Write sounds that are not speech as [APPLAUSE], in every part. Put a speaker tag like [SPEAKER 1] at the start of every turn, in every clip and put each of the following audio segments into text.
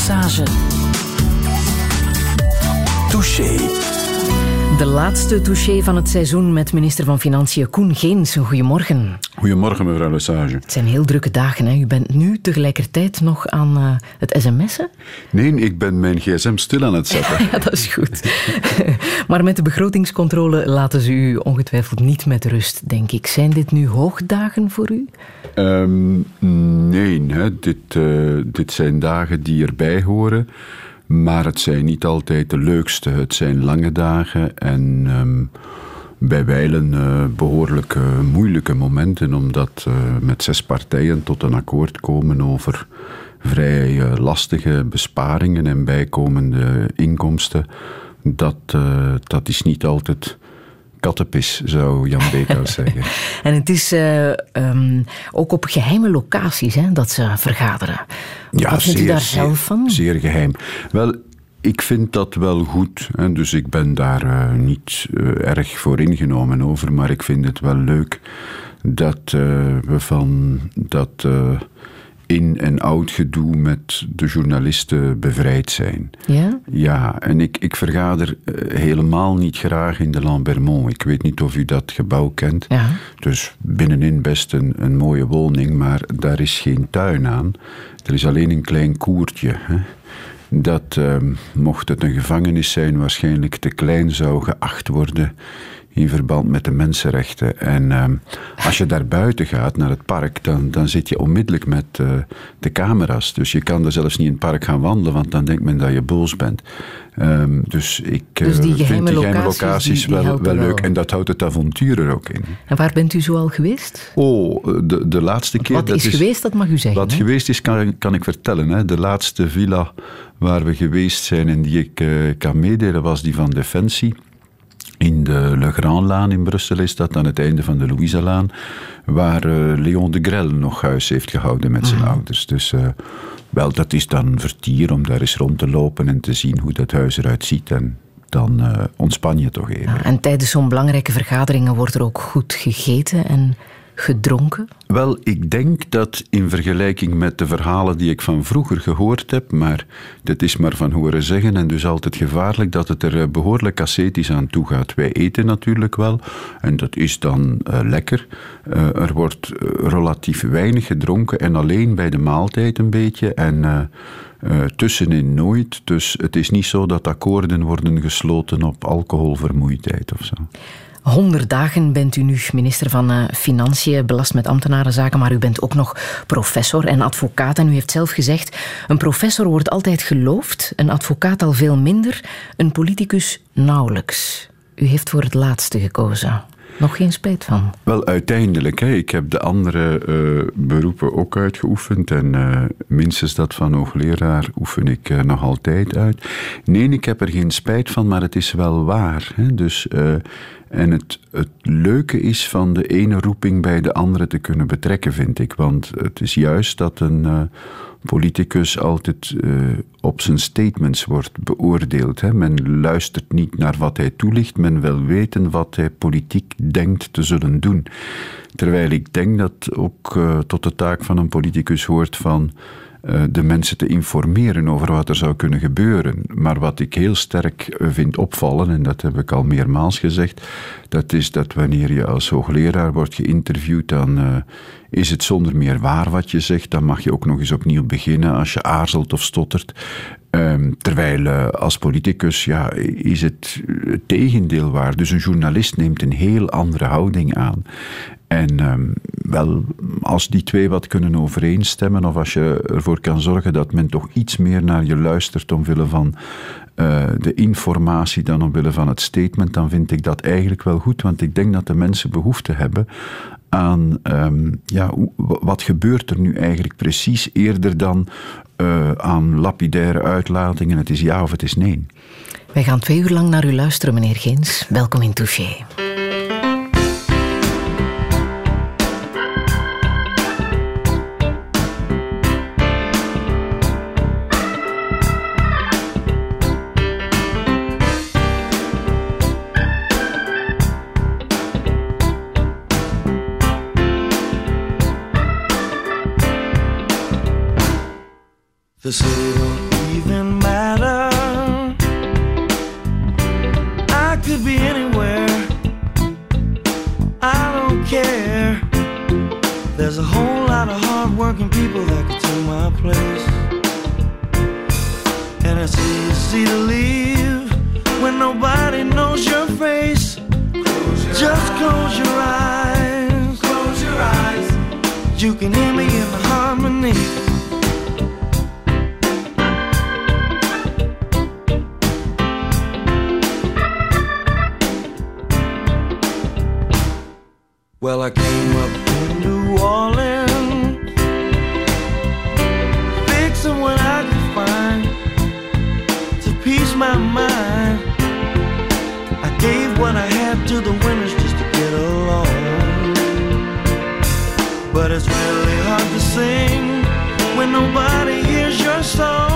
[SPEAKER 1] Massage.
[SPEAKER 2] Touché.
[SPEAKER 1] De laatste touché van het seizoen met minister van Financiën Koen Geens. Goedemorgen.
[SPEAKER 3] Goedemorgen, mevrouw Lesage.
[SPEAKER 1] Het zijn heel drukke dagen. Hè? U bent nu tegelijkertijd nog aan uh, het sms'en?
[SPEAKER 3] Nee, ik ben mijn gsm stil aan het zetten. [LAUGHS]
[SPEAKER 1] ja, dat is goed. [LAUGHS] maar met de begrotingscontrole laten ze u ongetwijfeld niet met rust, denk ik. Zijn dit nu hoogdagen voor u?
[SPEAKER 3] Um, nee, hè. Dit, uh, dit zijn dagen die erbij horen. Maar het zijn niet altijd de leukste. Het zijn lange dagen en um, bij wijlen uh, behoorlijk uh, moeilijke momenten, omdat uh, met zes partijen tot een akkoord komen over vrij lastige besparingen en bijkomende inkomsten. Dat, dat is niet altijd kattenpis, zou Jan Beekhuis [LAUGHS] zeggen.
[SPEAKER 1] en het is uh, um, ook op geheime locaties hè, dat ze vergaderen.
[SPEAKER 3] Ja,
[SPEAKER 1] Wat vindt
[SPEAKER 3] zeer,
[SPEAKER 1] u daar zelf van?
[SPEAKER 3] Zeer geheim. Wel, ik vind dat wel goed. Hè, dus ik ben daar uh, niet uh, erg voor ingenomen over. Maar ik vind het wel leuk dat we van dat in- en oud gedoe met de journalisten bevrijd zijn.
[SPEAKER 1] Ja?
[SPEAKER 3] Ja, en ik, ik vergader helemaal niet graag in de Lambermont. Ik weet niet of u dat gebouw kent.
[SPEAKER 1] Ja.
[SPEAKER 3] Dus binnenin best een, een mooie woning, maar daar is geen tuin aan. Er is alleen een klein koertje. Hè? Dat, uh, mocht het een gevangenis zijn, waarschijnlijk te klein zou geacht worden in verband met de mensenrechten. En uh, als je daar buiten gaat, naar het park, dan, dan zit je onmiddellijk met uh, de camera's. Dus je kan er zelfs niet in het park gaan wandelen, want dan denkt men dat je boos bent. Um, dus ik
[SPEAKER 1] dus die
[SPEAKER 3] vind die
[SPEAKER 1] locaties,
[SPEAKER 3] locaties
[SPEAKER 1] die, die
[SPEAKER 3] wel, wel leuk. En dat houdt het avontuur er ook in.
[SPEAKER 1] En waar bent u zo al geweest?
[SPEAKER 3] Oh, de, de laatste keer...
[SPEAKER 1] Wat
[SPEAKER 3] dat
[SPEAKER 1] is geweest, dat mag u zeggen.
[SPEAKER 3] Wat
[SPEAKER 1] hè?
[SPEAKER 3] geweest is, kan, kan ik vertellen. Hè. De laatste villa waar we geweest zijn en die ik uh, kan meedelen, was die van Defensie. In de Le Grand-laan in Brussel is dat, aan het einde van de Louisa-laan, waar uh, Leon de Grelle nog huis heeft gehouden met zijn
[SPEAKER 1] Mhm.
[SPEAKER 3] ouders. Dus uh, wel, dat is dan vertier om daar eens rond te lopen en te zien hoe dat huis eruit ziet. En dan uh, ontspan je toch even.
[SPEAKER 1] Ja, en tijdens zo'n belangrijke vergaderingen wordt er ook goed gegeten en gedronken?
[SPEAKER 3] Wel, ik denk dat in vergelijking met de verhalen die ik van vroeger gehoord heb, maar dit is maar van horen zeggen en dus altijd gevaarlijk, dat het er behoorlijk ascetisch aan toe gaat. Wij eten natuurlijk wel en dat is dan uh, lekker. Uh, er wordt relatief weinig gedronken en alleen bij de maaltijd een beetje en tussenin nooit. Dus het is niet zo dat akkoorden worden gesloten op alcoholvermoeidheid of zo.
[SPEAKER 1] 100 dagen bent u nu minister van uh, Financiën, belast met ambtenarenzaken, maar u bent ook nog professor en advocaat. En u heeft zelf gezegd, een professor wordt altijd geloofd, een advocaat al veel minder, een politicus nauwelijks. U heeft voor het laatste gekozen. Nog geen spijt van?
[SPEAKER 3] Wel, uiteindelijk. Hè. Ik heb de andere uh, beroepen ook uitgeoefend. En uh, minstens dat van hoogleraar oefen ik uh, nog altijd uit. Nee, ik heb er geen spijt van, maar het is wel waar. Hè. Dus, en het, het leuke is van de ene roeping bij de andere te kunnen betrekken, vind ik. Want het is juist dat een politicus altijd uh, op zijn statements wordt beoordeeld. Hè. Men luistert niet naar wat hij toelicht, men wil weten wat hij politiek denkt te zullen doen. Terwijl ik denk dat ook uh, tot de taak van een politicus hoort van de mensen te informeren over wat er zou kunnen gebeuren. Maar wat ik heel sterk vind opvallen, en dat heb ik al meermaals gezegd, dat is dat wanneer je als hoogleraar wordt geïnterviewd, dan uh, is het zonder meer waar wat je zegt. Dan mag je ook nog eens opnieuw beginnen als je aarzelt of stottert. Um, terwijl uh, als politicus ja, is het tegendeel waar. Dus een journalist neemt een heel andere houding aan. En um, wel, als die twee wat kunnen overeenstemmen, of als je ervoor kan zorgen dat men toch iets meer naar je luistert omwille van uh, de informatie dan omwille van het statement, dan vind ik dat eigenlijk wel goed. Want ik denk dat de mensen behoefte hebben aan um, ja, wat gebeurt er nu eigenlijk precies, eerder dan uh, aan lapidaire uitlatingen. Het is ja of het is nee.
[SPEAKER 1] Wij gaan twee uur lang naar u luisteren, meneer Geens. Welkom in Touché.
[SPEAKER 4] The city don't
[SPEAKER 2] even matter. I could be anywhere. I don't care. There's a whole lot of hardworking people that could take my place. And it's easy to leave when nobody knows your face. Just close your eyes. Close your eyes. You can hear me in the harmony. Well, I came up to New Orleans, fixing what I could find to peace my mind. I gave what I had to the winners just to get along. But it's really hard to sing when nobody hears your song.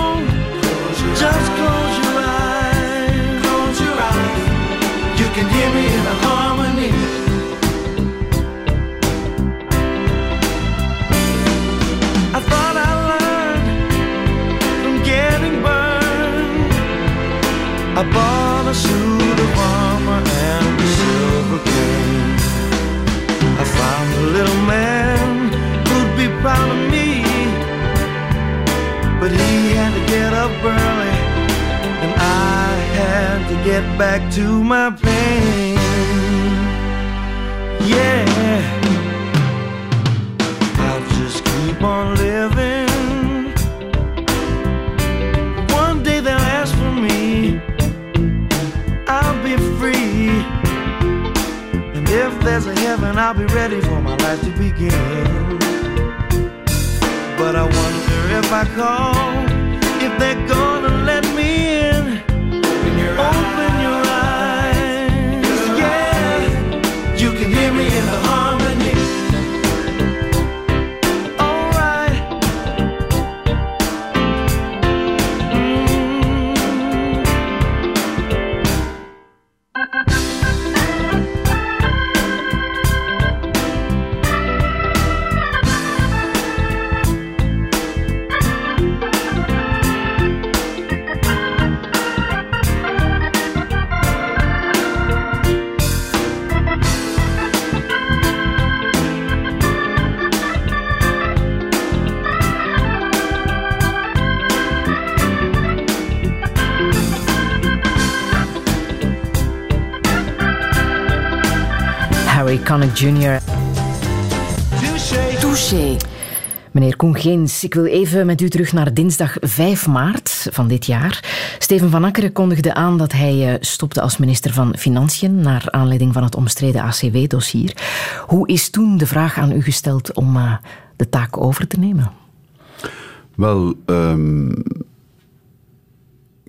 [SPEAKER 2] I bought a suit of armor and a silver cane. I found a little man who'd be proud of me. But he had to get up early, and I had to get back to my pain. Yeah. I'll just keep on living. There's a heaven, I'll be ready for my life to begin. But I wonder if I call, if they're
[SPEAKER 1] Jr.
[SPEAKER 2] Touché.
[SPEAKER 1] Touché. Meneer Koen Geens, ik wil even met u terug naar dinsdag 5 maart van dit jaar. Steven van Akkeren kondigde aan dat hij eh, stopte als minister van Financiën naar aanleiding van het omstreden ACW-dossier. Hoe is toen de vraag aan u gesteld om eh, de taak over te nemen?
[SPEAKER 3] Wel, ehm,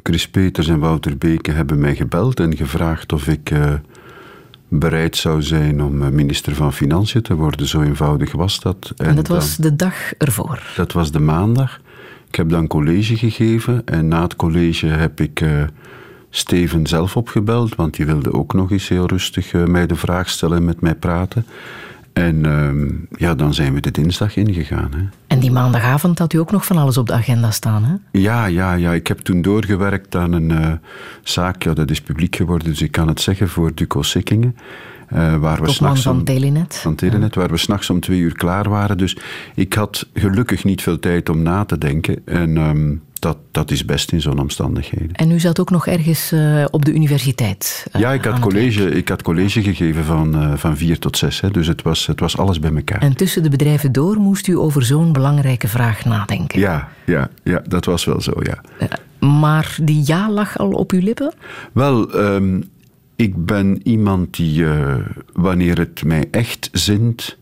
[SPEAKER 3] Chris Peters en Wouter Beke hebben mij gebeld en gevraagd of ik eh, bereid zou zijn om eh, minister van Financiën te worden. Zo eenvoudig was dat.
[SPEAKER 1] En dat
[SPEAKER 3] dan-
[SPEAKER 1] was de dag ervoor.
[SPEAKER 3] dat was de maandag. Ik heb dan college gegeven en na het college heb ik eh, Steven zelf opgebeld, want die wilde ook nog eens heel rustig eh, mij de vraag stellen en met mij praten. En ehm, ja, dan zijn we de dinsdag ingegaan. Hè.
[SPEAKER 1] En die maandagavond had u ook nog van alles op de agenda staan, hè?
[SPEAKER 3] Ja, ja, ja. Ik heb toen doorgewerkt aan een eh, zaak, ja, dat is publiek geworden, dus ik kan het zeggen, voor Duco Sikkingen. eh, waar we s'nachts
[SPEAKER 1] van Telenet.
[SPEAKER 3] van Telenet, waar we s'nachts om twee uur klaar waren. Dus ik had gelukkig niet veel tijd om na te denken. En ehm, dat, dat is best in zo'n omstandigheden.
[SPEAKER 1] En u zat ook nog ergens eh, op de universiteit. eh,
[SPEAKER 3] Ja, ik had, college, ik had college gegeven van, eh, van vier tot zes. Hè, dus het was, het was alles bij elkaar.
[SPEAKER 1] En tussen de bedrijven door moest u over zo'n belangrijke vraag nadenken.
[SPEAKER 3] Ja, ja, ja, dat was wel zo, ja.
[SPEAKER 1] Maar die ja lag al op uw lippen?
[SPEAKER 3] Wel, ehm, ik ben iemand die, wanneer het mij echt zint,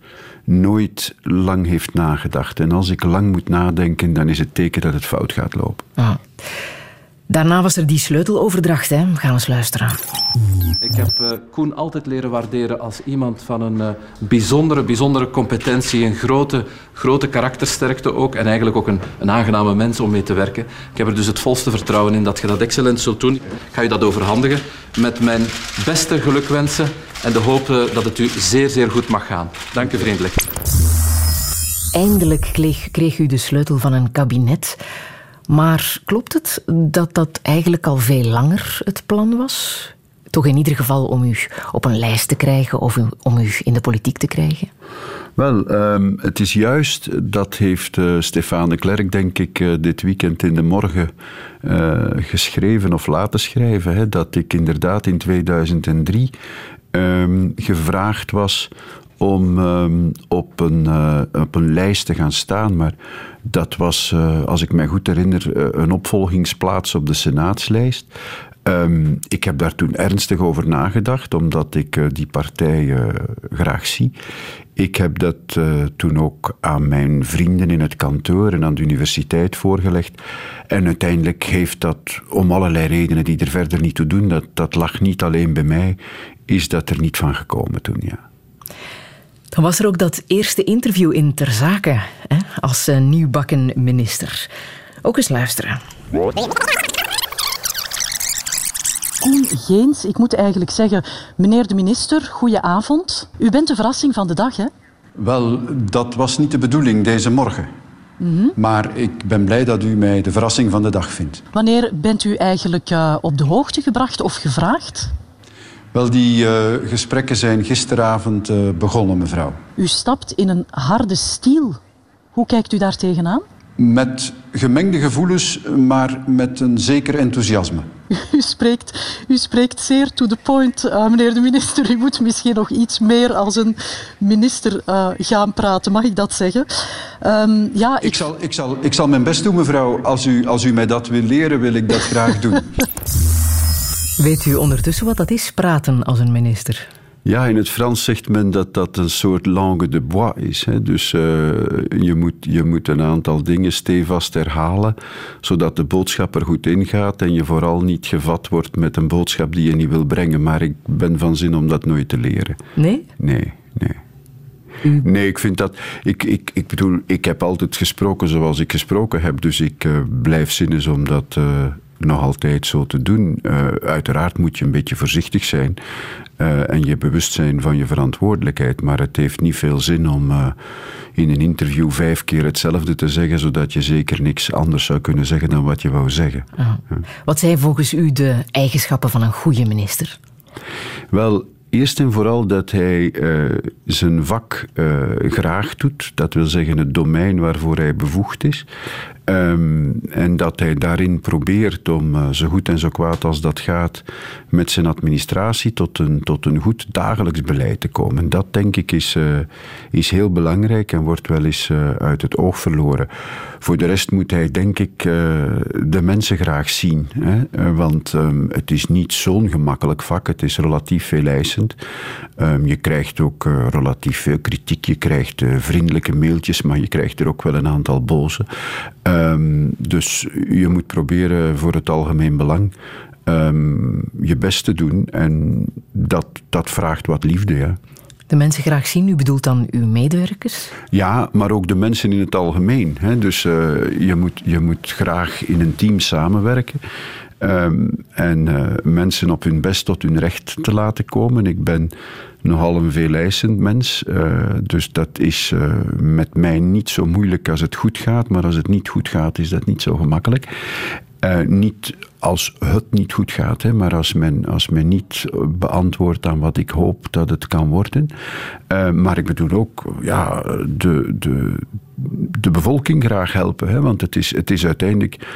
[SPEAKER 3] nooit lang heeft nagedacht. En als ik lang moet nadenken, dan is het teken dat het fout gaat lopen.
[SPEAKER 1] Ah. Daarna was er die sleuteloverdracht. Hè. We gaan eens luisteren.
[SPEAKER 4] Ik heb eh, Koen altijd leren waarderen als iemand van een eh, bijzondere, bijzondere competentie, een grote, grote karaktersterkte ook en eigenlijk ook een, een aangename mens om mee te werken. Ik heb er dus het volste vertrouwen in dat je dat excellent zult doen. Ik ga je dat overhandigen met mijn beste gelukwensen en de hoop eh, dat het u zeer, zeer goed mag gaan. Dank u vriendelijk.
[SPEAKER 1] Eindelijk kreeg, kreeg u de sleutel van een kabinet. Maar klopt het dat dat eigenlijk al veel langer het plan was? Toch in ieder geval om u op een lijst te krijgen of om u in de politiek te krijgen?
[SPEAKER 3] Wel, ehm, het is juist, dat heeft uh, Stefane Klerk, denk ik, uh, dit weekend in de morgen uh, geschreven of laten schrijven, hè, dat ik inderdaad in 2003 um, gevraagd was om um, op, een, op een lijst te gaan staan. Maar dat was, als ik mij goed herinner, een opvolgingsplaats op de senaatslijst. Um, ik heb daar toen ernstig over nagedacht, omdat ik die partij graag zie. Ik heb dat toen ook aan mijn vrienden in het kantoor en aan de universiteit voorgelegd. En uiteindelijk heeft dat, om allerlei redenen die er verder niet toe doen, dat, dat lag niet alleen bij mij, is dat er niet van gekomen toen, ja.
[SPEAKER 1] Dan was er ook dat eerste interview in Ter Zaken, hè, als nieuwbakken minister. Ook eens luisteren.
[SPEAKER 5] Koen Geens. Ik moet eigenlijk zeggen, meneer de minister, goeie avond. U bent de verrassing van de dag, hè?
[SPEAKER 6] Wel, dat was niet de bedoeling deze morgen. Mm -hmm. Maar ik ben blij dat u mij de verrassing van de dag vindt.
[SPEAKER 5] Wanneer bent u eigenlijk uh, op de hoogte gebracht of gevraagd?
[SPEAKER 6] Wel, die uh, gesprekken zijn gisteravond uh, begonnen, mevrouw.
[SPEAKER 5] U stapt in een harde stiel. Hoe kijkt u daar tegenaan?
[SPEAKER 6] Met gemengde gevoelens, maar met een zeker enthousiasme.
[SPEAKER 5] U spreekt, u spreekt zeer to the point, uh, meneer de minister. U moet misschien nog iets meer als een minister uh, gaan praten, mag ik dat zeggen?
[SPEAKER 6] Um, ja, ik... Ik, zal, ik, zal, ik zal mijn best doen, mevrouw. Als u, als u mij dat wil leren, wil ik dat graag doen. [LAUGHS]
[SPEAKER 1] Weet u ondertussen wat dat is, praten als een minister?
[SPEAKER 3] Ja, in het Frans zegt men dat dat een soort langue de bois is. Hè. Dus uh, je, moet, je moet een aantal dingen stevast herhalen, zodat de boodschap er goed ingaat en je vooral niet gevat wordt met een boodschap die je niet wil brengen. Maar ik ben van zin om dat nooit te leren.
[SPEAKER 1] Nee?
[SPEAKER 3] Nee, nee. Nee, ik vind dat. Ik, ik, ik bedoel, ik heb altijd gesproken zoals ik gesproken heb. Dus ik uh, blijf zinnes om dat uh, nog altijd zo te doen. Uh, uiteraard moet je een beetje voorzichtig zijn uh, en je bewust zijn van je verantwoordelijkheid. Maar het heeft niet veel zin om uh, in een interview vijf keer hetzelfde te zeggen, zodat je zeker niks anders zou kunnen zeggen dan wat je wou zeggen.
[SPEAKER 1] Wat zijn volgens u de eigenschappen van een goede minister?
[SPEAKER 3] Wel, Eerst en vooral dat hij uh, zijn vak uh, graag doet, dat wil zeggen het domein waarvoor hij bevoegd is. Um, en dat hij daarin probeert om uh, zo goed en zo kwaad als dat gaat met zijn administratie tot een, tot een goed dagelijks beleid te komen. Dat denk ik is, uh, is heel belangrijk en wordt wel eens uh, uit het oog verloren. Voor de rest moet hij denk ik de mensen graag zien. Hè? want um, het is niet zo'n gemakkelijk vak, het is relatief veel eisend. Um, je krijgt ook relatief veel kritiek, je krijgt vriendelijke mailtjes, maar je krijgt er ook wel een aantal boze. Um, dus je moet proberen voor het algemeen belang um, je best te doen. En dat, dat vraagt wat liefde, ja.
[SPEAKER 1] De mensen graag zien, u bedoelt dan uw medewerkers?
[SPEAKER 3] Ja, maar ook de mensen in het algemeen. Hè. Dus uh, je, moet, je moet graag in een team samenwerken. Um, en uh, mensen op hun best tot hun recht te laten komen. Ik ben nogal een veeleisend mens. Uh, dus dat is uh, met mij niet zo moeilijk als het goed gaat. Maar als het niet goed gaat, is dat niet zo gemakkelijk. Niet als het niet goed gaat, hè, maar als men, als men niet beantwoordt aan wat ik hoop dat het kan worden. Maar ik bedoel ook ja, de, de, de bevolking graag helpen. Hè, want het is, het is uiteindelijk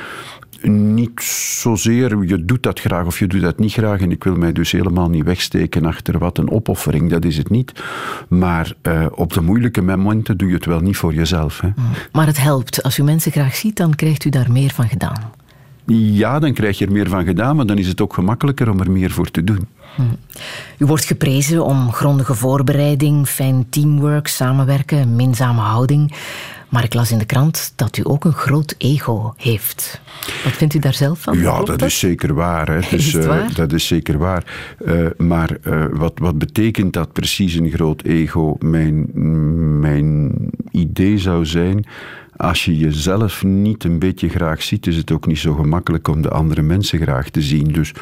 [SPEAKER 3] niet zozeer je doet dat graag of je doet dat niet graag. En ik wil mij dus helemaal niet wegsteken achter wat een opoffering, dat is het niet. Maar uh, op de moeilijke momenten doe je het wel niet voor jezelf. Hè.
[SPEAKER 1] Maar het helpt. Als u mensen graag ziet, dan krijgt u daar meer van gedaan.
[SPEAKER 3] Ja, dan krijg je er meer van gedaan, maar dan is het ook gemakkelijker om er meer voor te doen.
[SPEAKER 1] U wordt geprezen om grondige voorbereiding, fijn teamwork, samenwerken, minzame houding. Maar ik las in de krant dat u ook een groot ego heeft. Wat vindt u daar zelf van?
[SPEAKER 3] Ja, [LAUGHS] dat, is zeker waar. Hè. Dus,
[SPEAKER 1] is waar?
[SPEAKER 3] Uh, dat is zeker waar. Uh, maar uh, wat, wat betekent dat precies een groot ego? Mijn, mijn idee zou zijn als je jezelf niet een beetje graag ziet, is het ook niet zo gemakkelijk om de andere mensen graag te zien. Dus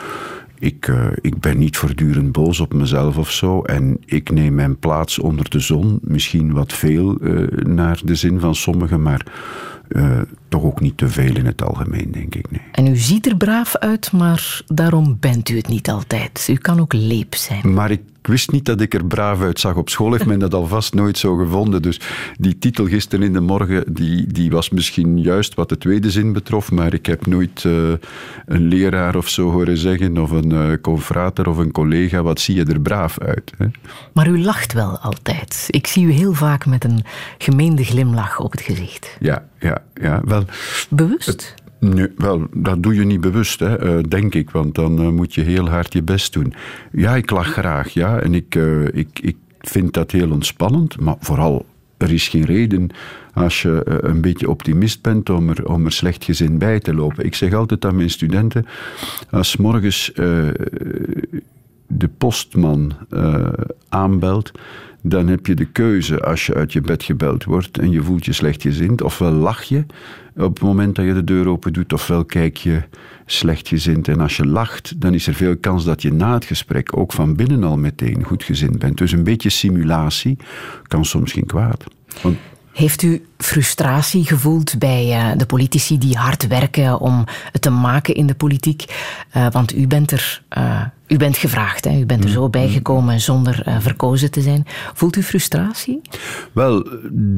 [SPEAKER 3] ik, uh, ik ben niet voortdurend boos op mezelf of zo. En ik neem mijn plaats onder de zon. Misschien wat veel uh, naar de zin van sommigen, maar eh, toch ook niet te veel in het algemeen, denk ik. Nee.
[SPEAKER 1] En u ziet er braaf uit, maar daarom bent u het niet altijd. U kan ook leep zijn.
[SPEAKER 3] Maar ik ik wist niet dat ik er braaf uitzag. Op school heeft men dat alvast nooit zo gevonden. Dus die titel gisteren in de morgen, die, die was misschien juist wat de tweede zin betrof. Maar ik heb nooit uh, een leraar of zo horen zeggen, of een uh, confrater of een collega, wat zie je er braaf uit. Hè?
[SPEAKER 1] Maar u lacht wel altijd. Ik zie u heel vaak met een gemeende glimlach op het gezicht.
[SPEAKER 3] Ja, ja, ja. Wel,
[SPEAKER 1] Bewust?
[SPEAKER 3] Het, Nee, wel, dat doe je niet bewust, hè, uh, denk ik, want dan uh, moet je heel hard je best doen. Ja, ik lach graag, ja, en ik, uh, ik, ik vind dat heel ontspannend, maar vooral, er is geen reden als je een beetje optimist bent om er, om er slecht gezin bij te lopen. Ik zeg altijd aan mijn studenten, als morgens de postman aanbelt, dan heb je de keuze als je uit je bed gebeld wordt en je voelt je slechtgezind, ofwel lach je op het moment dat je de deur open doet, ofwel kijk je slechtgezind. En als je lacht, dan is er veel kans dat je na het gesprek ook van binnen al meteen goedgezind bent. Dus een beetje simulatie kan soms geen kwaad.
[SPEAKER 1] Want heeft u frustratie gevoeld bij uh, de politici die hard werken om het te maken in de politiek? Uh, want u bent er. Uh, u bent gevraagd, hè? u bent er zo bijgekomen zonder verkozen te zijn. Voelt u frustratie?
[SPEAKER 3] Wel,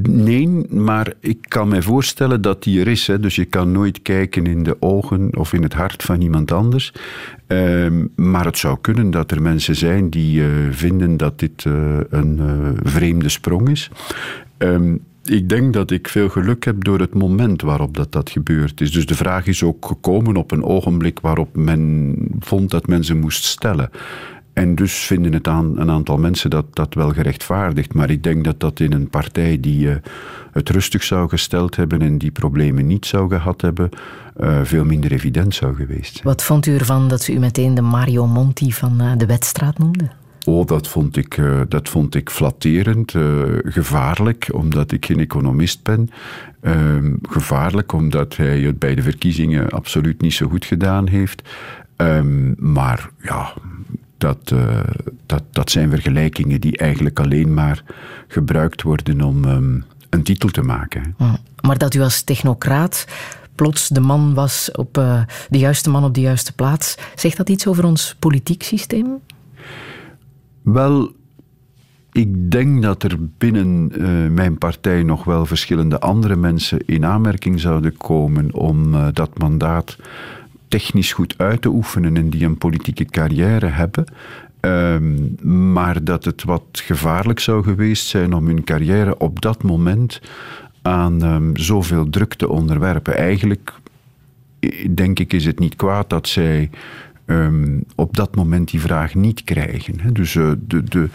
[SPEAKER 3] nee, maar ik kan me voorstellen dat die er is. Hè? Dus je kan nooit kijken in de ogen of in het hart van iemand anders. Ehm, maar het zou kunnen dat er mensen zijn die vinden dat dit een vreemde sprong is. Um, ik denk dat ik veel geluk heb door het moment waarop dat, dat gebeurd is. Dus de vraag is ook gekomen op een ogenblik waarop men vond dat men ze moest stellen. En dus vinden het aan, een aantal mensen dat, dat wel gerechtvaardigd. Maar ik denk dat dat in een partij die uh, het rustig zou gesteld hebben en die problemen niet zou gehad hebben, uh, veel minder evident zou geweest zijn.
[SPEAKER 1] Wat vond u ervan dat ze u meteen de Mario Monti van uh, de Wetstraat noemde?
[SPEAKER 3] Oh, dat vond ik, uh, dat vond ik flatterend, uh, gevaarlijk, omdat ik geen economist ben. Uh, gevaarlijk, omdat hij het bij de verkiezingen absoluut niet zo goed gedaan heeft. Um, maar ja, dat, uh, dat, dat zijn vergelijkingen die eigenlijk alleen maar gebruikt worden om um, een titel te maken.
[SPEAKER 1] Mm. Maar dat u als technocraat plots de man was op de juiste man op de juiste plaats, zegt dat iets over ons politiek systeem?
[SPEAKER 3] Wel, ik denk dat er binnen uh, mijn partij nog wel verschillende andere mensen in aanmerking zouden komen om uh, dat mandaat technisch goed uit te oefenen en die een politieke carrière hebben. Um, maar dat het wat gevaarlijk zou geweest zijn om hun carrière op dat moment aan um, zoveel druk te onderwerpen. Eigenlijk, denk ik, is het niet kwaad dat zij um, op dat moment die vraag niet krijgen. Hè. Dus uh, de, de,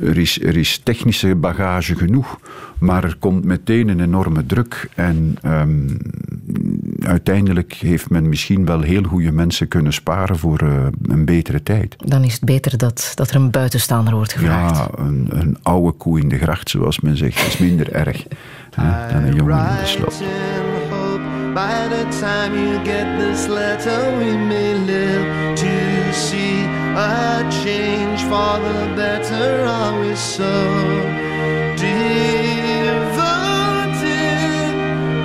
[SPEAKER 3] er, is, er is technische bagage genoeg, maar er komt meteen een enorme druk. En um, uiteindelijk heeft men misschien wel heel goede mensen kunnen sparen voor uh, een betere tijd.
[SPEAKER 1] Dan is het beter dat, dat er een buitenstaander wordt gevraagd.
[SPEAKER 3] Ja, een, een oude koe in de gracht, zoals men zegt, is minder erg hè, [LAUGHS] dan een jongen in de sloot. By the time you get this letter, we may live to see a change for the better. Are we so devoted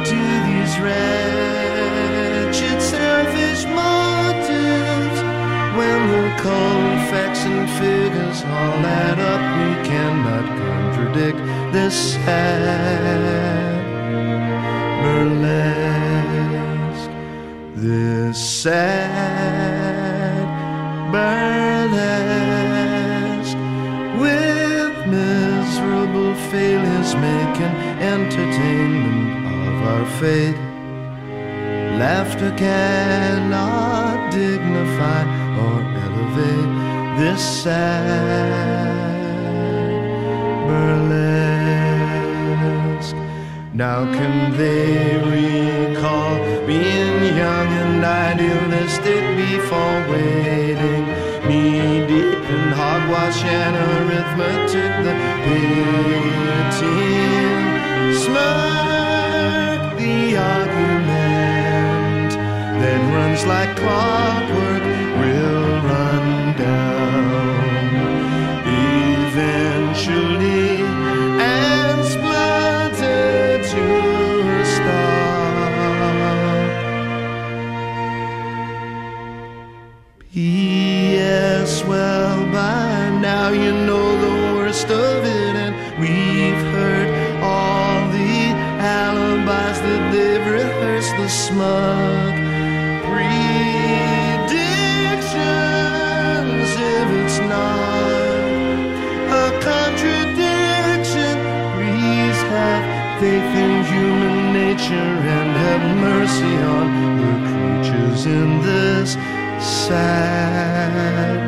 [SPEAKER 3] to these wretched, selfish motives? When the cold facts and figures all add up, we cannot contradict this sad burlesque this sad burlesque with miserable failures make an entertainment of our fate. Laughter cannot dignify or elevate this sad burlesque. Now can they recall being young and idealistic before waiting knee deep in hogwash and arithmetic? The pitying smirk, the argument that runs like clockwork
[SPEAKER 2] mercy on the creatures in this sad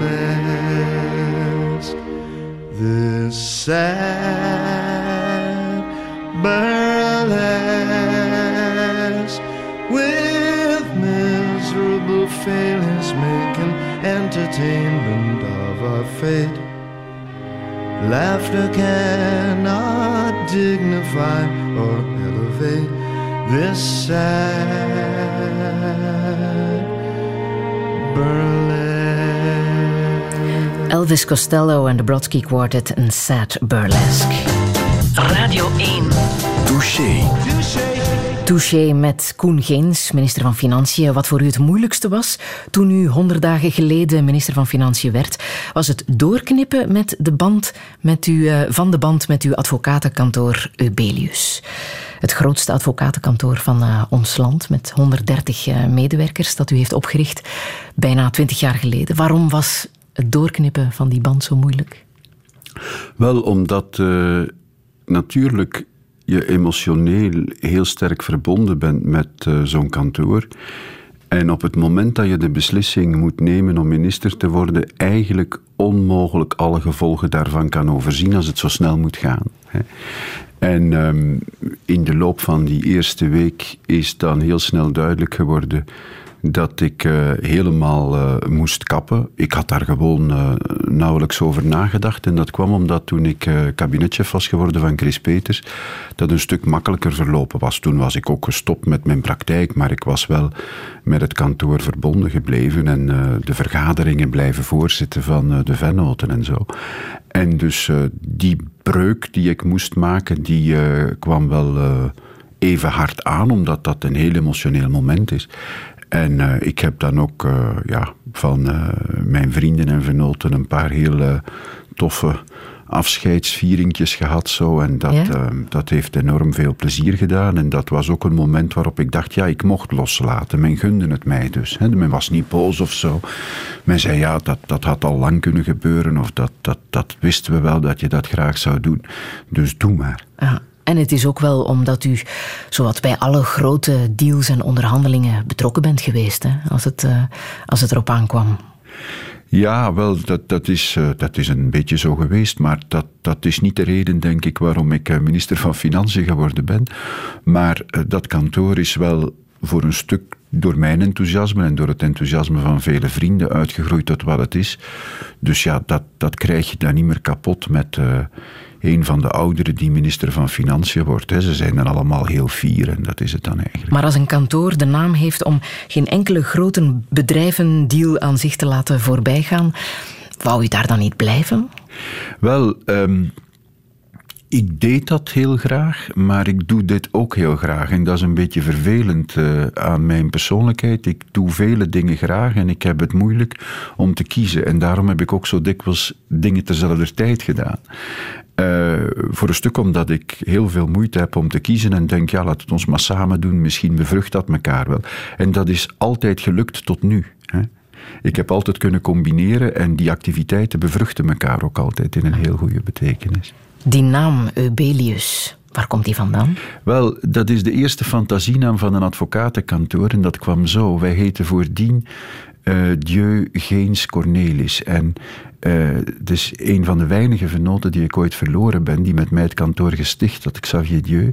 [SPEAKER 2] burlesque. This sad burlesque with miserable failures making entertainment of our fate. Laughter cannot dignify or elevate this sad burlesque.
[SPEAKER 1] Elvis Costello en de Brodsky Quartet, een sad burlesque.
[SPEAKER 7] Radio 1.
[SPEAKER 8] Touché.
[SPEAKER 1] Touché met Koen Geens, minister van Financiën. Wat voor u het moeilijkste was toen u honderd dagen geleden minister van Financiën werd, was het doorknippen met de band met uw, eh, van de band met uw advocatenkantoor Eubelius. Het grootste advocatenkantoor van uh, ons land, met 130 uh, medewerkers, dat u heeft opgericht bijna 20 jaar geleden. Waarom was het doorknippen van die band zo moeilijk?
[SPEAKER 3] Wel, omdat natuurlijk je emotioneel heel sterk verbonden bent met uh, zo'n kantoor. En op het moment dat je de beslissing moet nemen om minister te worden, eigenlijk onmogelijk alle gevolgen daarvan kan overzien als het zo snel moet gaan. En um, in de loop van die eerste week is dan heel snel duidelijk geworden dat ik uh, helemaal uh, moest kappen. Ik had daar gewoon uh, nauwelijks over nagedacht. En dat kwam omdat toen ik kabinetchef was geworden van Chris Peters, dat een stuk makkelijker verlopen was. Toen was ik ook gestopt met mijn praktijk, maar ik was wel met het kantoor verbonden gebleven en de vergaderingen blijven voorzitten van de vennoten en zo. En dus die breuk die ik moest maken, die kwam wel even hard aan, omdat dat een heel emotioneel moment is. En uh, ik heb dan ook uh, ja, van uh, mijn vrienden en vernoten een paar heel toffe afscheidsvieringjes gehad. Zo, en dat, ja? dat heeft enorm veel plezier gedaan. En dat was ook een moment waarop ik dacht, ja, ik mocht loslaten. Men gunde het mij dus. Hè. Men was niet boos of zo. Men zei, ja, dat, dat had al lang kunnen gebeuren. Of dat, dat, dat wisten we wel dat je dat graag zou doen. Dus doe maar.
[SPEAKER 1] Ah. En het is ook wel omdat u, zowat bij alle grote deals en onderhandelingen, betrokken bent geweest, hè, als, het, uh, als het erop aankwam.
[SPEAKER 3] Ja, wel, dat, dat, is, uh, dat is een beetje zo geweest, maar dat, dat is niet de reden, denk ik, waarom ik uh, minister van Financiën geworden ben. Maar dat kantoor is wel voor een stuk door mijn enthousiasme en door het enthousiasme van vele vrienden uitgegroeid tot wat het is. Dus ja, dat, dat krijg je dan niet meer kapot met een van de ouderen die minister van Financiën wordt. Ze zijn dan allemaal heel fier en dat is het dan eigenlijk.
[SPEAKER 1] Maar als een kantoor de naam heeft om geen enkele grote bedrijvendeal aan zich te laten voorbijgaan, wou u daar dan niet blijven?
[SPEAKER 3] Wel, um, ik deed dat heel graag, maar ik doe dit ook heel graag. En dat is een beetje vervelend uh, aan mijn persoonlijkheid. Ik doe vele dingen graag en ik heb het moeilijk om te kiezen. En daarom heb ik ook zo dikwijls dingen tezelfde tijd gedaan. Uh, voor een stuk omdat ik heel veel moeite heb om te kiezen en denk, ja, laat het ons maar samen doen, misschien bevrucht dat elkaar wel. En dat is altijd gelukt tot nu. Hè. Ik heb altijd kunnen combineren en die activiteiten bevruchten elkaar ook altijd in een heel goede betekenis.
[SPEAKER 1] Die naam Eubelius, waar komt die vandaan?
[SPEAKER 3] Wel, dat is de eerste fantasienaam van een advocatenkantoor en dat kwam zo. Wij heten voordien uh, Dieu Geens Cornelis. En uh, dus een van de weinige vernoten die ik ooit verloren ben, die met mij het kantoor gesticht had, Xavier Dieu,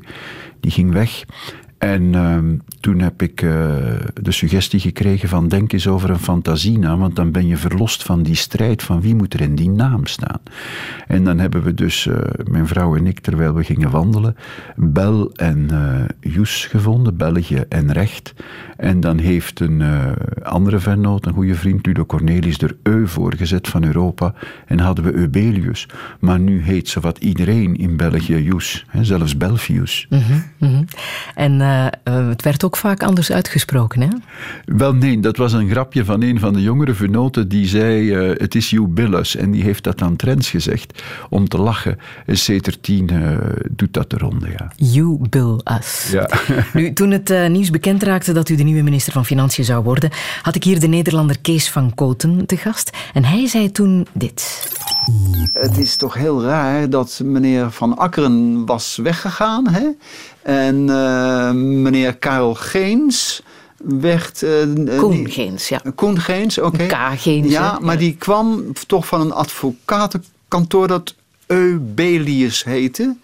[SPEAKER 3] die ging weg. En uh, toen heb ik uh, de suggestie gekregen van denk eens over een fantasienaam, want dan ben je verlost van die strijd van wie moet er in die naam staan. En dan hebben we dus, uh, mijn vrouw en ik, terwijl we gingen wandelen, Bel en Joes gevonden, België en Recht. En dan heeft een andere vennoot, een goede vriend, Ludo Cornelis, er Eu voor gezet van Europa en hadden we Eubelius. Maar nu heet zowat iedereen in België Joes, hè, zelfs Belfius.
[SPEAKER 1] Mm -hmm. En uh, eh, het werd ook vaak anders uitgesproken, hè?
[SPEAKER 3] Wel nee, dat was een grapje van een van de jongere vernoten die zei: eh, Het is you Billus. En die heeft dat aan Trends gezegd om te lachen. En C13 uh, doet dat de ronde, ja.
[SPEAKER 1] You Bill Us.
[SPEAKER 3] Ja. [LAUGHS]
[SPEAKER 1] Nu, toen het uh, nieuws bekend raakte dat u de nieuwe minister van Financiën zou worden, had ik hier de Nederlander Kees van Koten te gast. En hij zei toen dit.
[SPEAKER 8] Het is toch heel raar dat meneer Van Akkeren was weggegaan. Hè? En uh, meneer Karel Geens werd... Uh,
[SPEAKER 1] Koen Geens, ja.
[SPEAKER 8] Koen Geens, oké.
[SPEAKER 1] Okay. K. Geens.
[SPEAKER 8] Ja, maar ja. die kwam toch van een advocatenkantoor dat Eubelius heette.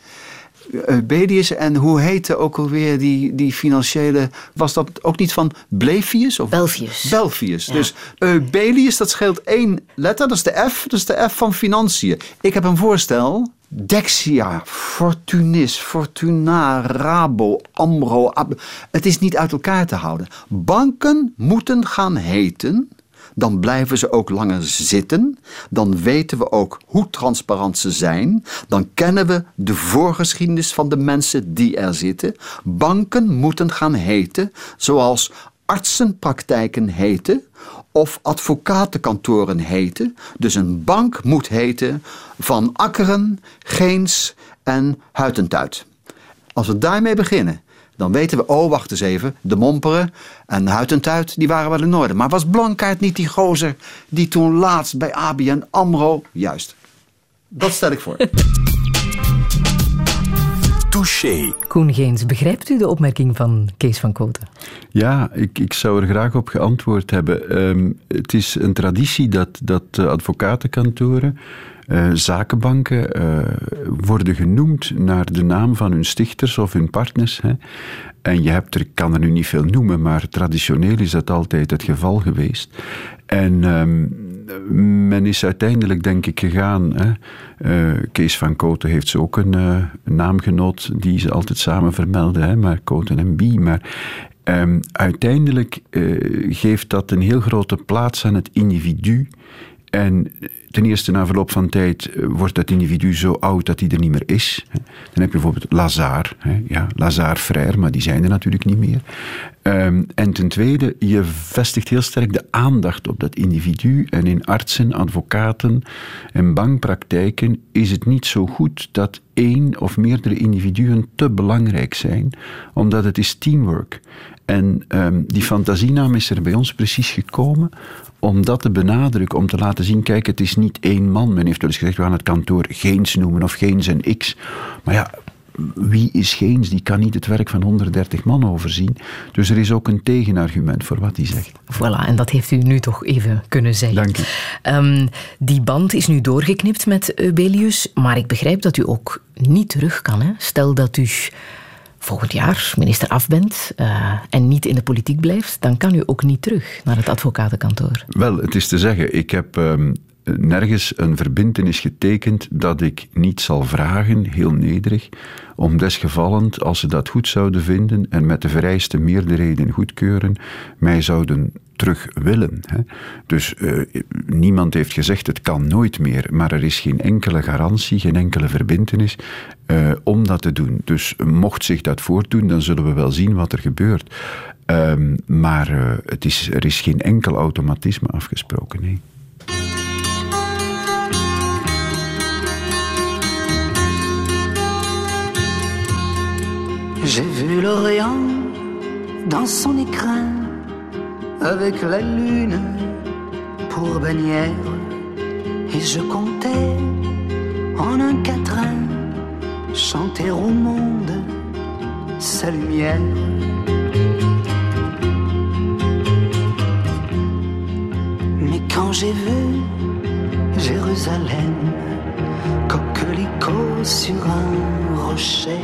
[SPEAKER 8] Eubelius en hoe heette ook alweer die, die financiële... Was dat ook niet van Blevius? Of?
[SPEAKER 1] Belfius.
[SPEAKER 8] Belfius. Ja. Dus Eubelius, dat scheelt één letter, dat is de F. Dat is de F van financiën. Ik heb een voorstel. Dexia, Fortunis, Fortuna, Rabo, Amro. Ab het is niet uit elkaar te houden. Banken moeten gaan heten dan blijven ze ook langer zitten. Dan weten we ook hoe transparant ze zijn. Dan kennen we de voorgeschiedenis van de mensen die er zitten. Banken moeten gaan heten zoals artsenpraktijken heten of advocatenkantoren heten. Dus een bank moet heten van Akkeren, Geens en Huitentuit. Als we daarmee beginnen, dan weten we, oh wacht eens even, de Momperen en Huitentuit, die waren wel in orde. Maar was Blankaart niet die gozer die toen laatst bij ABN AMRO... Juist, dat stel ik voor. [LAUGHS]
[SPEAKER 1] Touché. Koen Geens, begrijpt u de opmerking van Kees van Koten?
[SPEAKER 3] Ja, ik, ik zou er graag op geantwoord hebben. Um, het is een traditie dat, dat advocatenkantoren uh, zakenbanken uh, worden genoemd naar de naam van hun stichters of hun partners. Hè. En je hebt er, ik kan er nu niet veel noemen, maar traditioneel is dat altijd het geval geweest. En um, men is uiteindelijk, denk ik, gegaan. Hè. Uh, Kees van Koten heeft ze ook een, een naamgenoot die ze altijd samen vermelden, hè, maar Koten en Bie. Maar um, uiteindelijk geeft dat een heel grote plaats aan het individu. En ten eerste, na verloop van tijd wordt dat individu zo oud dat hij er niet meer is. Dan heb je bijvoorbeeld Lazare, ja, Lazare Frère, maar die zijn er natuurlijk niet meer. Um, en ten tweede, je vestigt heel sterk de aandacht op dat individu. En in artsen, advocaten en bankpraktijken is het niet zo goed dat één of meerdere individuen te belangrijk zijn, omdat het is teamwork. En um, die fantasienaam is er bij ons precies gekomen om dat te benadrukken, om te laten zien, kijk, het is niet één man. Men heeft wel eens gezegd, we gaan het kantoor Geens noemen of Geens en X. Maar ja, wie is Geens? Die kan niet het werk van 130 man overzien. Dus er is ook een tegenargument voor wat hij zegt.
[SPEAKER 1] Voilà, en dat heeft u nu toch even kunnen zeggen.
[SPEAKER 3] Dank u.
[SPEAKER 1] Um, die band is nu doorgeknipt met Eubelius, maar ik begrijp dat u ook niet terug kan. Hè? Stel dat u volgend jaar minister af bent uh, en niet in de politiek blijft, dan kan u ook niet terug naar het advocatenkantoor.
[SPEAKER 3] Wel, het is te zeggen, ik heb um, nergens een verbintenis getekend dat ik niet zal vragen, heel nederig, om desgevallend, als ze dat goed zouden vinden en met de vereiste meerderheden goedkeuren, mij zouden terug willen. Hè. Dus uh, niemand heeft gezegd het kan nooit meer, maar er is geen enkele garantie, geen enkele verbintenis uh, om dat te doen. Dus mocht zich dat voordoen, dan zullen we wel zien wat er gebeurt. Um, maar uh, het is, er is geen enkel automatisme afgesproken. Nee.
[SPEAKER 9] J'ai vu l'Orient dans son écrin avec la lune pour bannière et je comptais en un quatrain chanter au monde sa lumière. Mais quand j'ai vu Jérusalem, coquelicot sur un rocher,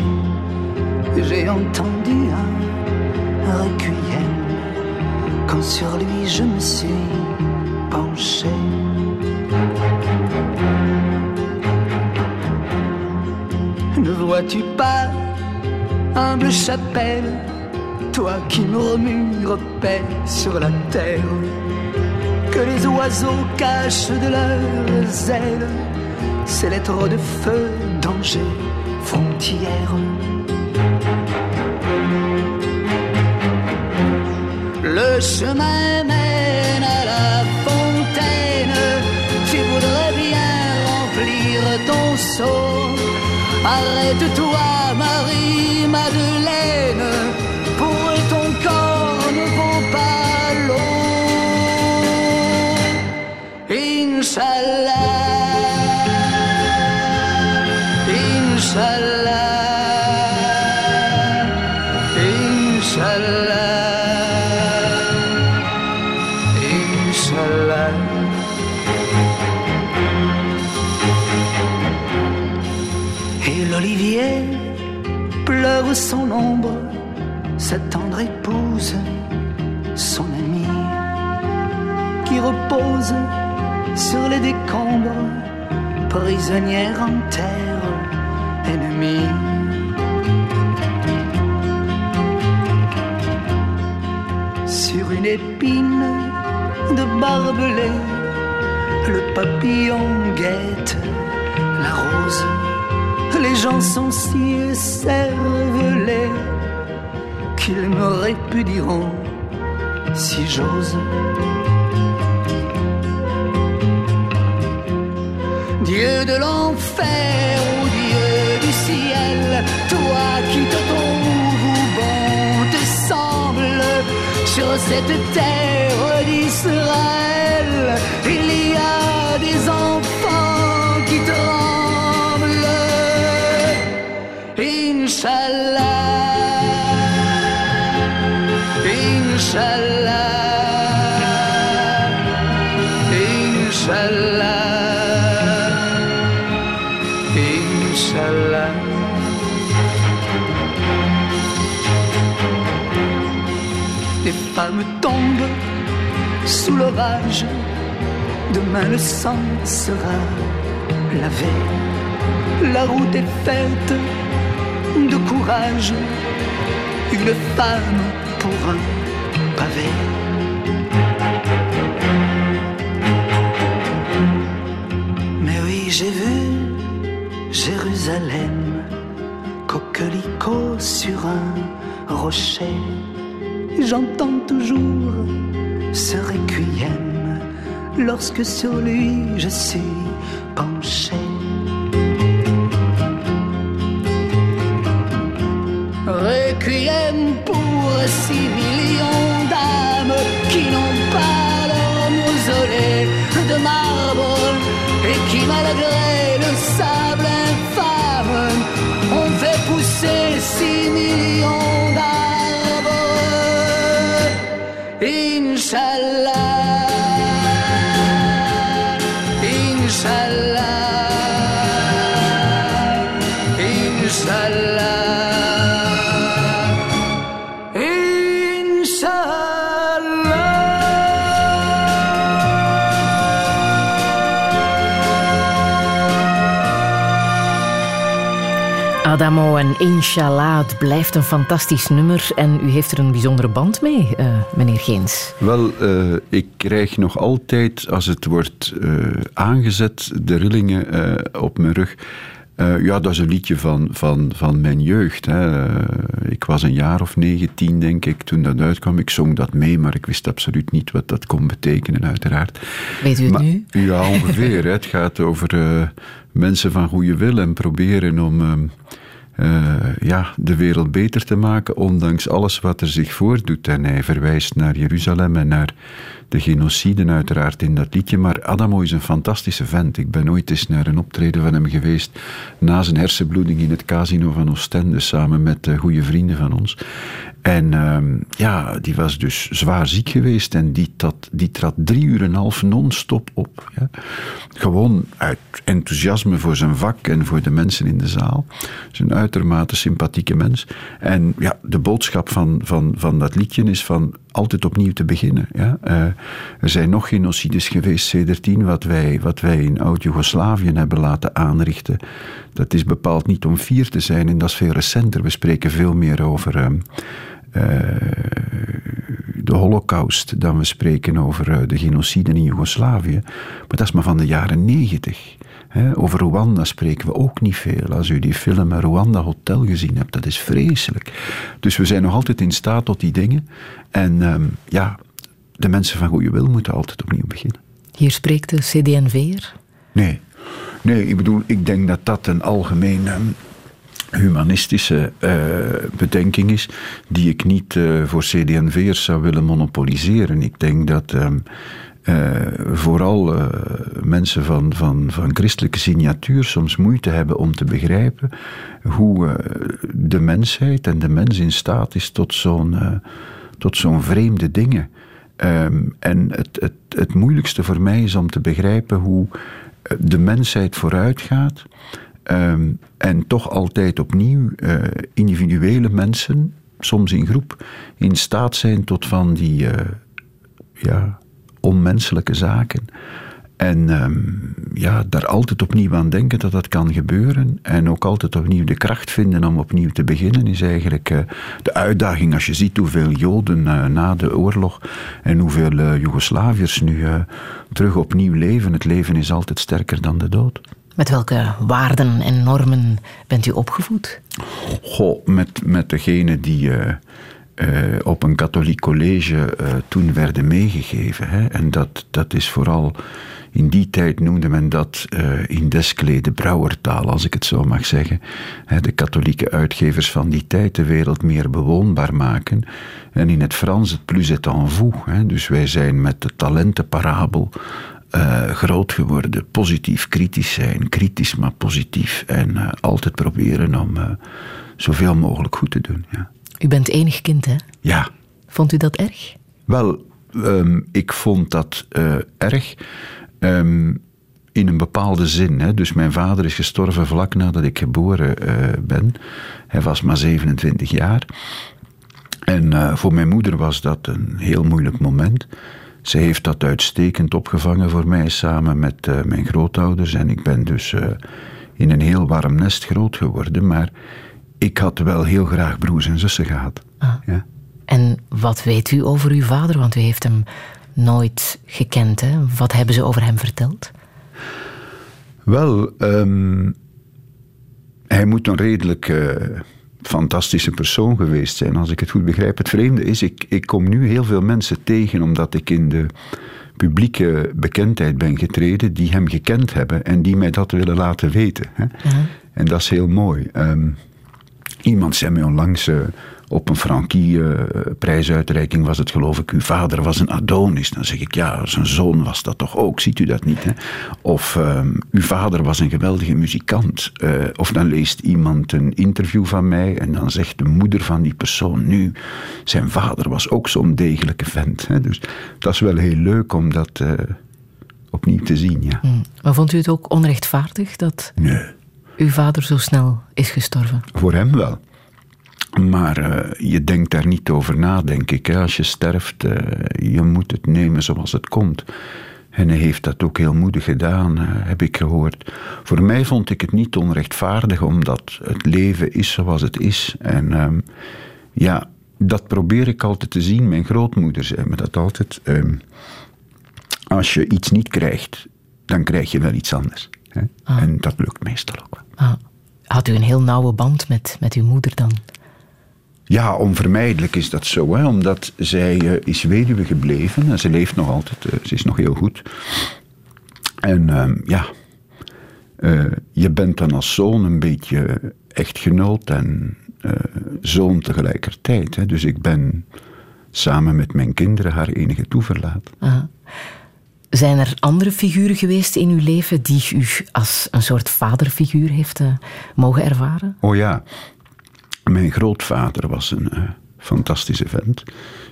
[SPEAKER 9] j'ai entendu un requiem quand sur lui je me suis penché. Ne vois-tu pas, humble chapelle, toi qui murmures paix sur la terre, que les oiseaux cachent de leurs ailes ces lettres de feu, danger, frontière. Le chemin mène à la fontaine, tu voudrais bien remplir ton seau. Arrête-toi, Marie-Madeleine. Son ombre, sa tendre épouse, son amie, qui repose sur les décombres, prisonnière en terre ennemie. Sur une épine de barbelé, le papillon guette. Les gens sont si cervelés qu'ils me répudieront si j'ose. Dieu de l'enfer ou Dieu du ciel, toi qui te trouves bon te semble sur cette terre d'Israël, il y a des enfants Inch'Allah, Inch'Allah, Inch'Allah, Inch'Allah. Les femmes tombent sous l'orage, demain le sang sera lavé. La route est faite de courage, une femme pour un pavé. Mais oui, j'ai vu Jérusalem, coquelicot sur un rocher. J'entends toujours ce requiem lorsque sur lui je suis penché. aquí no
[SPEAKER 1] Adamo en Inshallah, het blijft een fantastisch nummer. En u heeft er een bijzondere band mee, eh, meneer Geens.
[SPEAKER 3] Wel, eh, ik krijg nog altijd, als het wordt eh, aangezet, de rillingen op mijn rug. Ja, dat is een liedje van, van, van mijn jeugd. Hè. Ik was een jaar of negen, tien, denk ik, toen dat uitkwam. Ik zong dat mee, maar ik wist absoluut niet wat dat kon betekenen, uiteraard.
[SPEAKER 1] Weet u het
[SPEAKER 3] Maar-
[SPEAKER 1] nu?
[SPEAKER 3] Ja, ongeveer. hè. Het gaat over mensen van goede wil en proberen om eh, ja, de wereld beter te maken, ondanks alles wat er zich voordoet. En hij verwijst naar Jeruzalem en naar de genocide uiteraard in dat liedje. Maar Adamo is een fantastische vent. Ik ben ooit eens naar een optreden van hem geweest na zijn hersenbloeding in het casino van Oostende, samen met eh, goede vrienden van ons. En ehm, ja, die was dus zwaar ziek geweest en die, die trad drie uur en een half non-stop op. Ja. Gewoon uit enthousiasme voor zijn vak en voor de mensen in de zaal. is een uitermate sympathieke mens. En ja, de boodschap van, van, van dat liedje is van altijd opnieuw te beginnen. Ja? Eh, er zijn nog genocides geweest C13, wat wij, wat wij in Oud-Jugoslavië hebben laten aanrichten. Dat is bepaald niet om vier te zijn en dat is veel recenter. We spreken veel meer over ehm, eh, de holocaust dan we spreken over eh, de genocide in Joegoslavië. Maar dat is maar van de jaren 90. Over Rwanda spreken we ook niet veel. Als u die film Rwanda Hotel gezien hebt, dat is vreselijk. Dus we zijn nog altijd in staat tot die dingen. En ehm, ja, de mensen van goede wil moeten altijd opnieuw beginnen.
[SPEAKER 1] Hier spreekt de CDNV'er?
[SPEAKER 3] Nee. Nee, ik bedoel, ik denk dat dat een algemene ehm, humanistische eh, bedenking is, die ik niet eh, voor CDNV'ers zou willen monopoliseren. Ik denk dat ehm, uh, vooral mensen van, van, van christelijke signatuur soms moeite hebben om te begrijpen hoe de mensheid en de mens in staat is tot zo'n tot zo'n vreemde dingen. Um, en het, het, het moeilijkste voor mij is om te begrijpen hoe de mensheid vooruit gaat. Um, en toch altijd opnieuw individuele mensen, soms in groep, in staat zijn tot van die ja, onmenselijke zaken. En um, ja, daar altijd opnieuw aan denken dat dat kan gebeuren. En ook altijd opnieuw de kracht vinden om opnieuw te beginnen, is eigenlijk uh, de uitdaging. Als je ziet hoeveel Joden uh, na de oorlog en hoeveel uh, Joegoslaviërs nu terug opnieuw leven. Het leven is altijd sterker dan de dood.
[SPEAKER 1] Met welke waarden en normen bent u opgevoed?
[SPEAKER 3] Goh, met, met degene die op een katholiek college toen werden meegegeven. Hè. En dat, dat is vooral in die tijd noemde men dat uh, in desklede brouwertaal, als ik het zo mag zeggen. De katholieke uitgevers van die tijd de wereld meer bewoonbaar maken. En in het Frans het plus est en vous. Dus wij zijn met de talentenparabel uh, groot geworden. Positief kritisch zijn, kritisch maar positief. En altijd proberen om zoveel mogelijk goed te doen. Ja.
[SPEAKER 1] U bent enig kind, hè?
[SPEAKER 3] Ja.
[SPEAKER 1] Vond u dat erg?
[SPEAKER 3] Wel, um, ik vond dat erg. Um, in een bepaalde zin. Hè. Dus mijn vader is gestorven vlak nadat ik geboren uh, ben. Hij was maar 27 jaar. En uh, voor mijn moeder was dat een heel moeilijk moment. Ze heeft dat uitstekend opgevangen voor mij samen met uh, mijn grootouders. En ik ben dus in een heel warm nest groot geworden. Maar ik had wel heel graag broers en zussen gehad.
[SPEAKER 1] Ah.
[SPEAKER 3] Ja.
[SPEAKER 1] En wat weet u over uw vader? Want u heeft hem nooit gekend. Hè? Wat hebben ze over hem verteld?
[SPEAKER 3] Wel, um, hij moet een redelijk uh, fantastische persoon geweest zijn, als ik het goed begrijp. Het vreemde is, ik, ik kom nu heel veel mensen tegen omdat ik in de publieke bekendheid ben getreden die hem gekend hebben en die mij dat willen laten weten. Hè? Uh -huh. En dat is heel mooi. Um, iemand zei mij onlangs. Uh, op een Frankie-prijsuitreiking was het geloof ik, uw vader was een Adonis. Dan zeg ik, ja, zijn zoon was dat toch ook, ziet u dat niet? Hè? Of um, uw vader was een geweldige muzikant. Uh, of dan leest iemand een interview van mij en dan zegt de moeder van die persoon nu, zijn vader was ook zo'n degelijke vent. Hè? Dus dat is wel heel leuk om dat uh, opnieuw te zien, ja.
[SPEAKER 1] Hmm. Maar vond u het ook onrechtvaardig dat
[SPEAKER 3] nee.
[SPEAKER 1] Uw vader zo snel is gestorven?
[SPEAKER 3] Voor hem wel. Maar uh, je denkt daar niet over na, denk ik. Hè. Als je sterft, uh, je moet het nemen zoals het komt. En hij heeft dat ook heel moedig gedaan, uh, heb ik gehoord. Voor mij vond ik het niet onrechtvaardig, omdat het leven is zoals het is. En um, ja, dat probeer ik altijd te zien. Mijn grootmoeder zei me dat altijd. Um, als je iets niet krijgt, dan krijg je wel iets anders. Hè? Ah. En dat lukt meestal ook wel.
[SPEAKER 1] Ah. Had u een heel nauwe band met, met uw moeder dan?
[SPEAKER 3] Ja, onvermijdelijk is dat zo, hè, omdat zij uh, is weduwe gebleven en ze leeft nog altijd, uh, ze is nog heel goed. En uh, ja, uh, je bent dan als zoon een beetje echtgenoot en zoon tegelijkertijd. Hè. Dus ik ben samen met mijn kinderen haar enige toeverlaat.
[SPEAKER 1] Aha. Zijn er andere figuren geweest in uw leven die u als een soort vaderfiguur heeft mogen ervaren?
[SPEAKER 3] Oh ja, mijn grootvader was een uh, fantastische vent.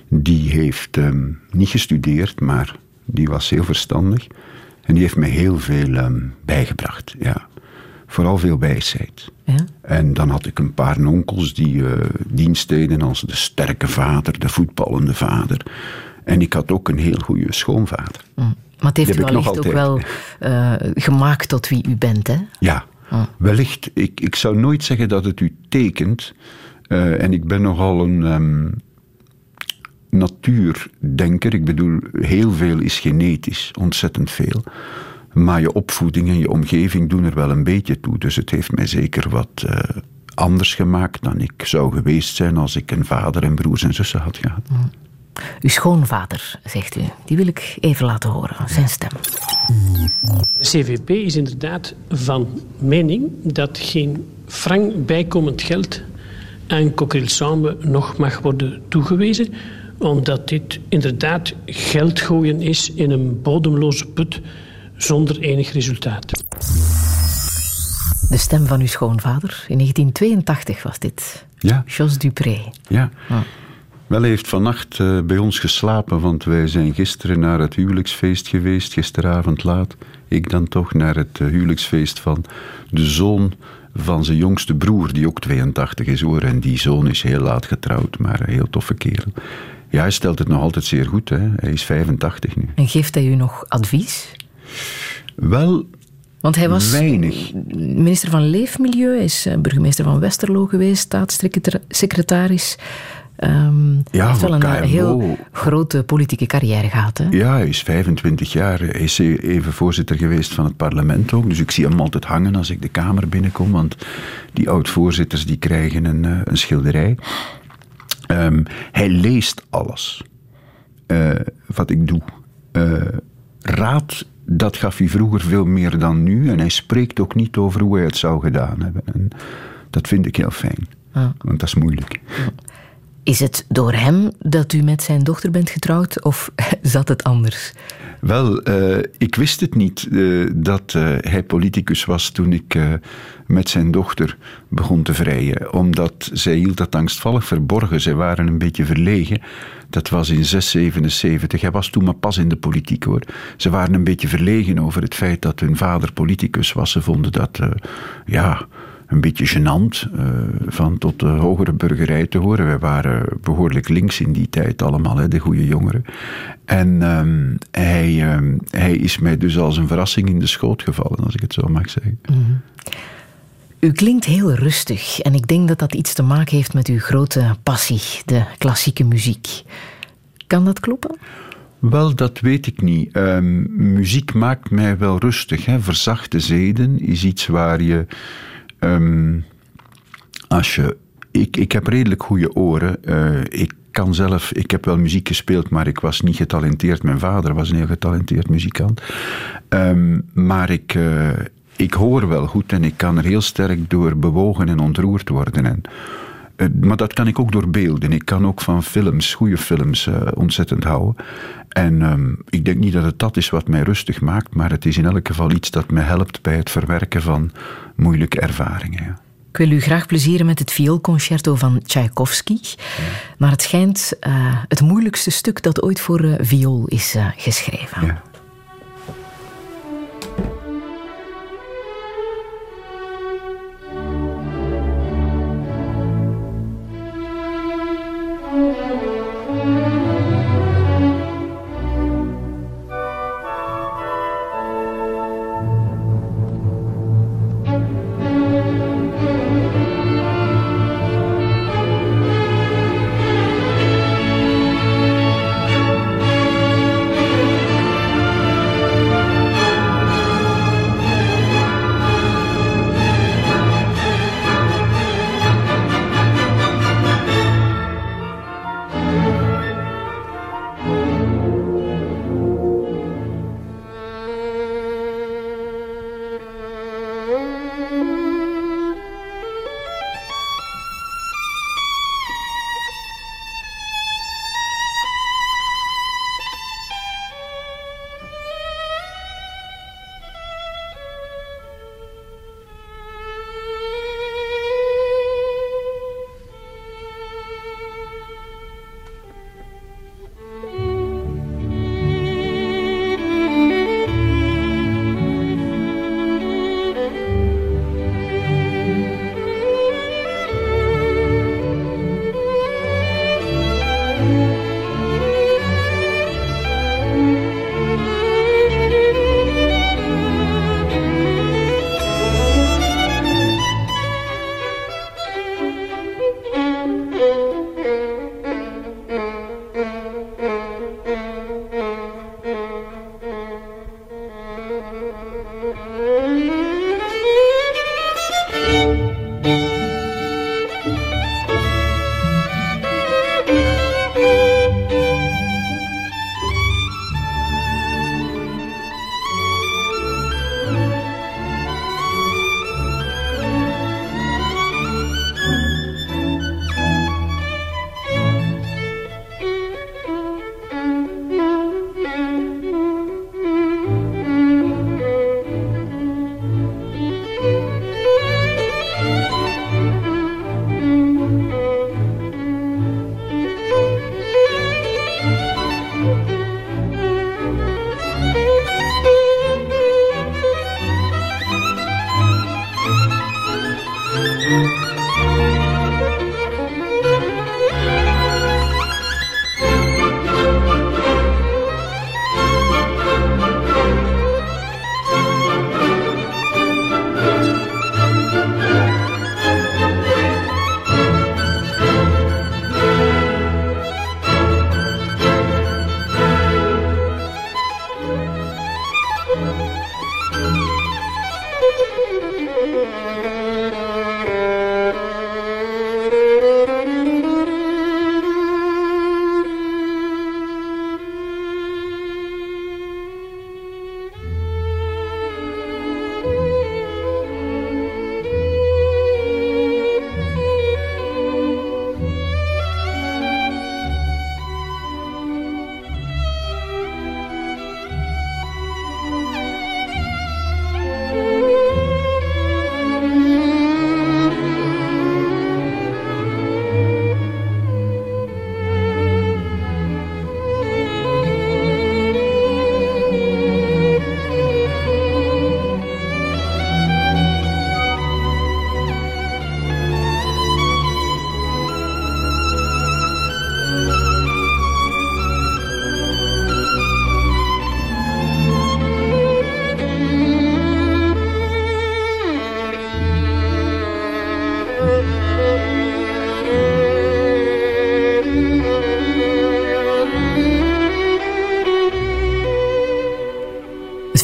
[SPEAKER 3] Die heeft um, niet gestudeerd, maar die was heel verstandig. En die heeft mij heel veel um, bijgebracht. Ja. Vooral veel wijsheid.
[SPEAKER 1] Ja?
[SPEAKER 3] En dan had ik een paar onkels die uh, dienst deden als de sterke vader, de voetballende vader. En ik had ook een heel goede schoonvader.
[SPEAKER 1] Mm. Maar het heeft u wellicht ook wel uh, gemaakt tot wie u bent, hè?
[SPEAKER 3] Ja, Oh. Wellicht, ik, ik zou nooit zeggen dat het u tekent. Uh, en ik ben nogal een um, natuurdenker. Ik bedoel, heel veel is genetisch, ontzettend veel. Maar je opvoeding en je omgeving doen er wel een beetje toe. Dus het heeft mij zeker wat uh, anders gemaakt dan ik zou geweest zijn als ik een vader en broers en zussen had gehad.
[SPEAKER 1] Mm. Uw schoonvader, zegt u. Die wil ik even laten horen, zijn stem.
[SPEAKER 10] De CVP is inderdaad van mening dat geen frank bijkomend geld aan Coquille nog mag worden toegewezen, omdat dit inderdaad geld gooien is in een bodemloze put zonder enig resultaat.
[SPEAKER 1] De stem van uw schoonvader. In 1982 was dit.
[SPEAKER 3] Ja.
[SPEAKER 1] Jos Dupré.
[SPEAKER 3] Ja. Wel, hij heeft vannacht uh, bij ons geslapen, want wij zijn gisteren naar het huwelijksfeest geweest, gisteravond laat. Ik dan toch naar het uh, huwelijksfeest van de zoon van zijn jongste broer, die ook 82 is hoor. En die zoon is heel laat getrouwd, maar een heel toffe kerel. Ja, hij stelt het nog altijd zeer goed. Hè. Hij is 85 nu.
[SPEAKER 1] En geeft hij u nog advies?
[SPEAKER 3] Wel,
[SPEAKER 1] Want hij was
[SPEAKER 3] weinig.
[SPEAKER 1] minister van Leefmilieu, hij is eh, burgemeester van Westerlo geweest, staatssecretaris. Um,
[SPEAKER 3] Ja,
[SPEAKER 1] heeft wel een
[SPEAKER 3] KMO.
[SPEAKER 1] heel grote politieke carrière gehad. Hè?
[SPEAKER 3] Ja, hij is 25 jaar. Hij is even voorzitter geweest van het parlement ook. Dus ik zie hem altijd hangen als ik de Kamer binnenkom. Want die oud-voorzitters die krijgen een, eh, een schilderij. Ehm, hij leest alles. eh, wat ik doe. Eh, raad, dat gaf hij vroeger veel meer dan nu. En hij spreekt ook niet over hoe hij het zou gedaan hebben. En dat vind ik heel fijn.
[SPEAKER 1] Ja.
[SPEAKER 3] Want dat is moeilijk.
[SPEAKER 1] Is het door hem dat u met zijn dochter bent getrouwd of [LAUGHS] zat het anders?
[SPEAKER 3] Wel, eh, ik wist het niet eh, dat eh, hij politicus was toen ik met zijn dochter begon te vrijen. Omdat zij hield dat angstvallig verborgen. Zij waren een beetje verlegen. Dat was in 677. Hij was toen maar pas in de politiek hoor. Ze waren een beetje verlegen over het feit dat hun vader politicus was. Ze vonden dat, ja een beetje gênant eh, van tot de hogere burgerij te horen. Wij waren behoorlijk links in die tijd allemaal, hè, de goede jongeren. En ehm, hij, ehm, hij is mij dus als een verrassing in de schoot gevallen, als ik het zo mag zeggen.
[SPEAKER 1] U klinkt heel rustig en ik denk dat dat iets te maken heeft met uw grote passie, de klassieke muziek. Kan dat kloppen?
[SPEAKER 3] Wel, dat weet ik niet. Ehm, muziek maakt mij wel rustig. Hè. Verzachte zeden is iets waar je. Ehm, als je. Ik, ik heb redelijk goede oren. Eh, ik kan zelf. Ik heb wel muziek gespeeld, maar ik was niet getalenteerd. Mijn vader was een heel getalenteerd muzikant. Ehm, maar ik. eh, ik hoor wel goed en ik kan er heel sterk door bewogen en ontroerd worden. En, eh, maar dat kan ik ook door beelden. Ik kan ook van films, goede films, ontzettend houden. En ehm, ik denk niet dat het dat is wat mij rustig maakt, maar het is in elk geval iets dat me helpt bij het verwerken van moeilijke ervaringen. ja.
[SPEAKER 1] Ik wil u graag plezieren met het vioolconcerto van Tchaikovsky. Maar het schijnt eh, het moeilijkste stuk dat ooit voor eh, viool is eh, geschreven.
[SPEAKER 3] Ja.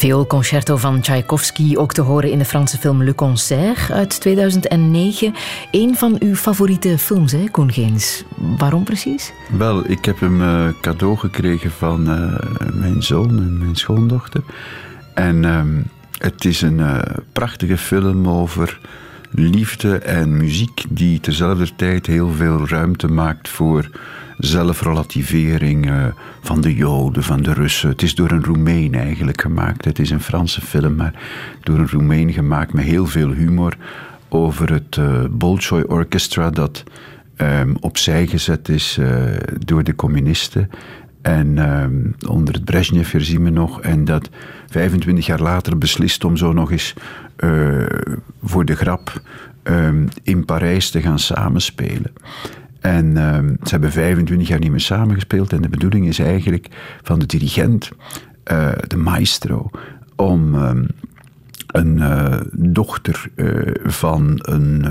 [SPEAKER 1] Vioolconcerto van Tchaikovsky, ook te horen in de Franse film Le Concert uit 2009. Een van uw favoriete films, hè, Koen Geens. Waarom precies?
[SPEAKER 3] Wel, ik heb hem uh, cadeau gekregen van uh, mijn zoon en mijn schoondochter. En uh, het is een uh, prachtige film over liefde en muziek die terzelfde tijd heel veel ruimte maakt voor zelfrelativering uh, van de Joden, van de Russen. Het is door een Roemeen eigenlijk gemaakt. Het is een Franse film, maar door een Roemeen gemaakt met heel veel humor over het uh, Bolshoi Orchestra dat um, opzij gezet is uh, door de communisten. En um, onder het Brezhnev-regime nog. En dat 25 jaar later beslist om zo nog eens voor de grap um, in Parijs te gaan samenspelen. En um, ze hebben 25 jaar niet meer samengespeeld. En de bedoeling is eigenlijk van de dirigent, uh, de maestro, om um, een uh, dochter uh, van een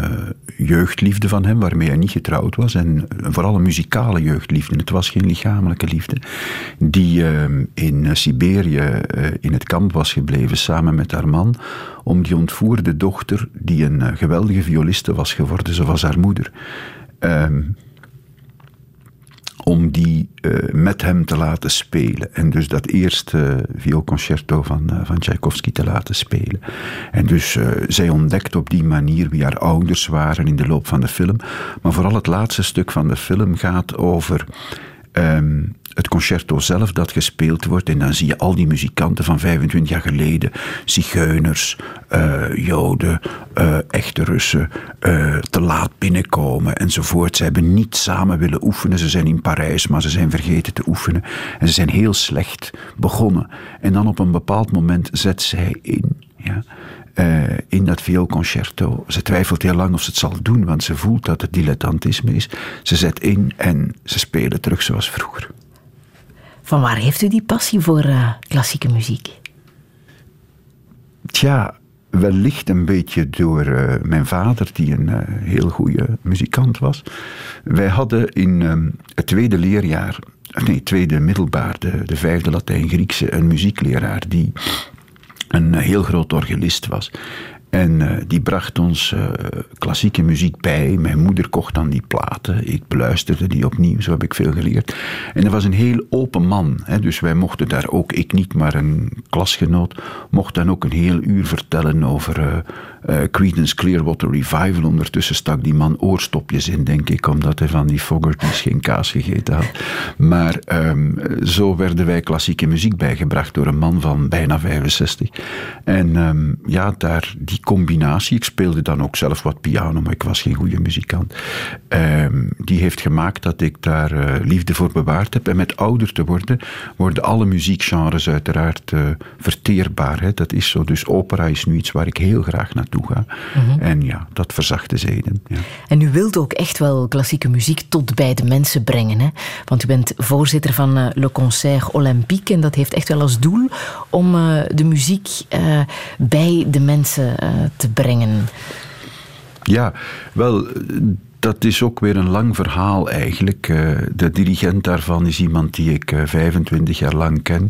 [SPEAKER 3] jeugdliefde van hem, waarmee hij niet getrouwd was, en vooral een muzikale jeugdliefde, het was geen lichamelijke liefde, die ehm, in Siberië in het kamp was gebleven samen met haar man, om die ontvoerde dochter, die een geweldige violiste was geworden, zoals haar moeder. Om die uh, met hem te laten spelen. En dus dat eerste vioolconcerto van, uh, van Tchaikovsky te laten spelen. En dus zij ontdekt op die manier wie haar ouders waren in de loop van de film. Maar vooral het laatste stuk van de film gaat over. Um, het concerto zelf dat gespeeld wordt. En dan zie je al die muzikanten van 25 jaar geleden. Zigeuners, uh, Joden, uh, echte Russen. Uh, te laat binnenkomen enzovoort. Ze hebben niet samen willen oefenen. Ze zijn in Parijs, maar ze zijn vergeten te oefenen. En ze zijn heel slecht begonnen. En dan op een bepaald moment zet zij in. Ja, in dat vioolconcerto. Ze twijfelt heel lang of ze het zal doen, want ze voelt dat het dilettantisme is. Ze zet in en ze spelen terug zoals vroeger.
[SPEAKER 1] Van waar heeft u die passie voor uh, klassieke muziek?
[SPEAKER 3] Tja, wellicht een beetje door uh, mijn vader, die een uh, heel goede muzikant was. Wij hadden in um, het tweede leerjaar, nee, tweede middelbaar, de, de vijfde Latijn-Griekse, een muziekleraar die een heel groot orgelist was. En uh, die bracht ons uh, klassieke muziek bij. Mijn moeder kocht dan die platen. Ik beluisterde die opnieuw, zo heb ik veel geleerd. En dat was een heel open man. Hè, dus wij mochten daar ook, ik niet, maar een klasgenoot, mocht dan ook een heel uur vertellen over uh, Clearwater Revival. Ondertussen stak die man oorstopjes in, denk ik, omdat hij van die Fogerty's geen kaas gegeten had. Maar um, zo werden wij klassieke muziek bijgebracht door een man van bijna 65. En um, ja, daar die combinatie, ik speelde dan ook zelf wat piano, maar ik was geen goede muzikant, um, die heeft gemaakt dat ik daar uh, liefde voor bewaard heb. En met ouder te worden, worden alle muziekgenres uiteraard uh, verteerbaar. Hè. Dat is zo. Dus opera is nu iets waar ik heel graag naartoe ga. Mm -hmm. En ja, dat verzacht de zeden. Ja.
[SPEAKER 1] En u wilt ook echt wel klassieke muziek tot bij de mensen brengen. Hè? Want u bent voorzitter van uh, Le Concert Olympique. En dat heeft echt wel als doel om de muziek bij de mensen te brengen?
[SPEAKER 3] Ja, wel, dat is ook weer een lang verhaal eigenlijk. De dirigent daarvan is iemand die ik 25 jaar lang ken.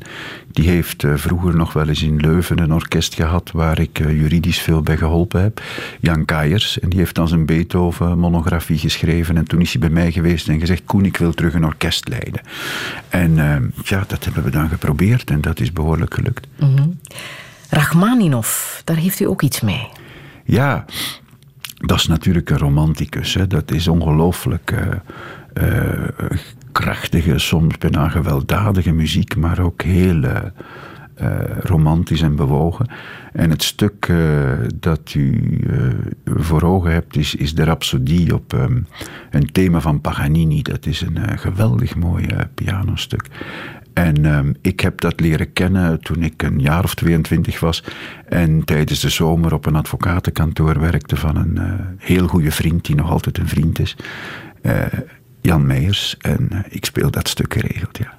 [SPEAKER 3] Die heeft vroeger nog wel eens in Leuven een orkest gehad waar ik juridisch veel bij geholpen heb. Jan Kaiers. En die heeft dan zijn Beethoven-monografie geschreven. En toen is hij bij mij geweest en gezegd: Koen, ik wil terug een orkest leiden. En ja, dat hebben we dan geprobeerd en dat is behoorlijk gelukt.
[SPEAKER 1] Mm -hmm. Rachmaninov, daar heeft u ook iets mee.
[SPEAKER 3] Ja, dat is natuurlijk een romanticus. Hè. Dat is ongelooflijk uh, uh, krachtige, soms bijna gewelddadige muziek, maar ook heel uh, romantisch en bewogen. En het stuk dat u voor ogen hebt, is, is de Rhapsodie op um, een thema van Paganini. Dat is een geweldig mooi pianostuk. En um, ik heb dat leren kennen toen ik een jaar of 22 was. En tijdens de zomer op een advocatenkantoor werkte van een uh, heel goede vriend, die nog altijd een vriend is. Uh, Jan Meijers. En uh, ik speel dat stuk geregeld, ja.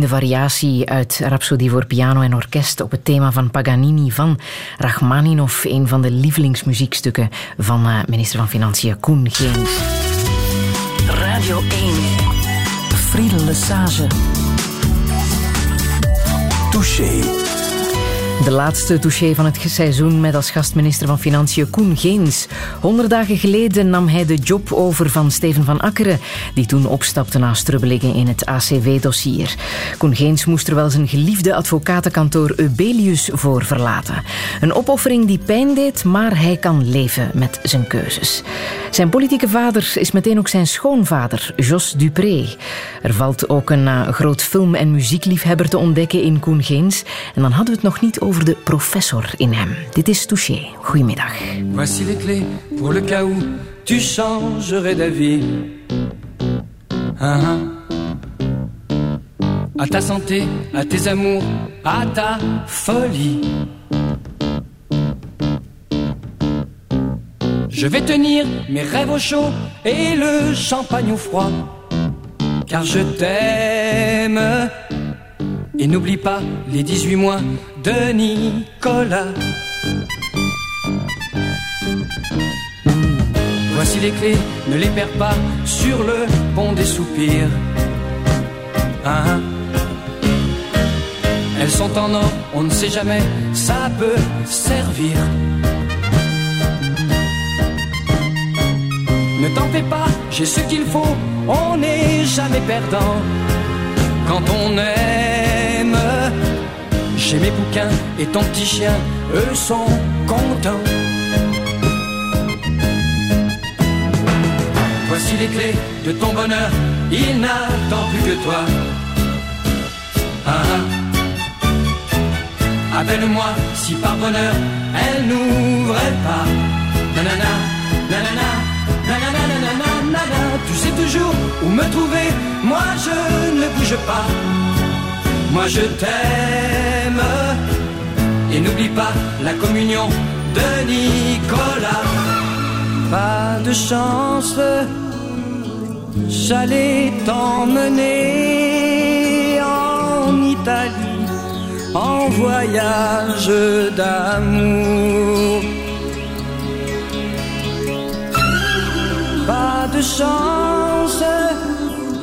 [SPEAKER 1] De variatie uit Rhapsodie voor piano en orkest op het thema van Paganini van Rachmaninov, een van de lievelingsmuziekstukken van uh, minister van Financiën Koen Geens.
[SPEAKER 7] Radio 1. Friedel Lesage.
[SPEAKER 1] Touché. De laatste touché van het seizoen met als gastminister van Financiën Koen Geens. Honderd dagen geleden nam hij de job over van Steven van Akkeren, die toen opstapte na strubbelingen in het ACW-dossier. Koen Geens moest er wel zijn geliefde advocatenkantoor Eubelius voor verlaten. Een opoffering die pijn deed, maar hij kan leven met zijn keuzes. Zijn politieke vader is meteen ook zijn schoonvader, Jos Dupré. Er valt ook een uh, groot film- en muziekliefhebber te ontdekken in Koen Geens. En dan hadden we het nog niet over de professor in hem. Dit is Touché. Goedemiddag.
[SPEAKER 11] Voici les clés pour le cas tu changerais d'avis. Uh -huh. À ta santé, à tes amours, à ta folie. Je vais tenir mes rêves au chaud et le champagne au froid. Car je t'aime. Et n'oublie pas les 18 mois de Nicolas. Voici les clés, ne les perds pas sur le pont des soupirs. Hein? Elles sont en or, on ne sait jamais, ça peut servir. Ne t'en fais pas, j'ai ce qu'il faut, on n'est jamais perdant quand on aime. J'ai mes bouquins et ton petit chien, eux sont contents. Voici les clés de ton bonheur, il n'attend plus que toi. Ah, ah. Appelle-moi si par bonheur elle n'ouvrait pas. Nanana, nanana, Tu sais toujours où me trouver, moi je ne bouge pas. Moi je t'aime. Et n'oublie pas la communion de Nicolas. Pas de chance, j'allais t'emmener en Italie en voyage d'amour. Chance,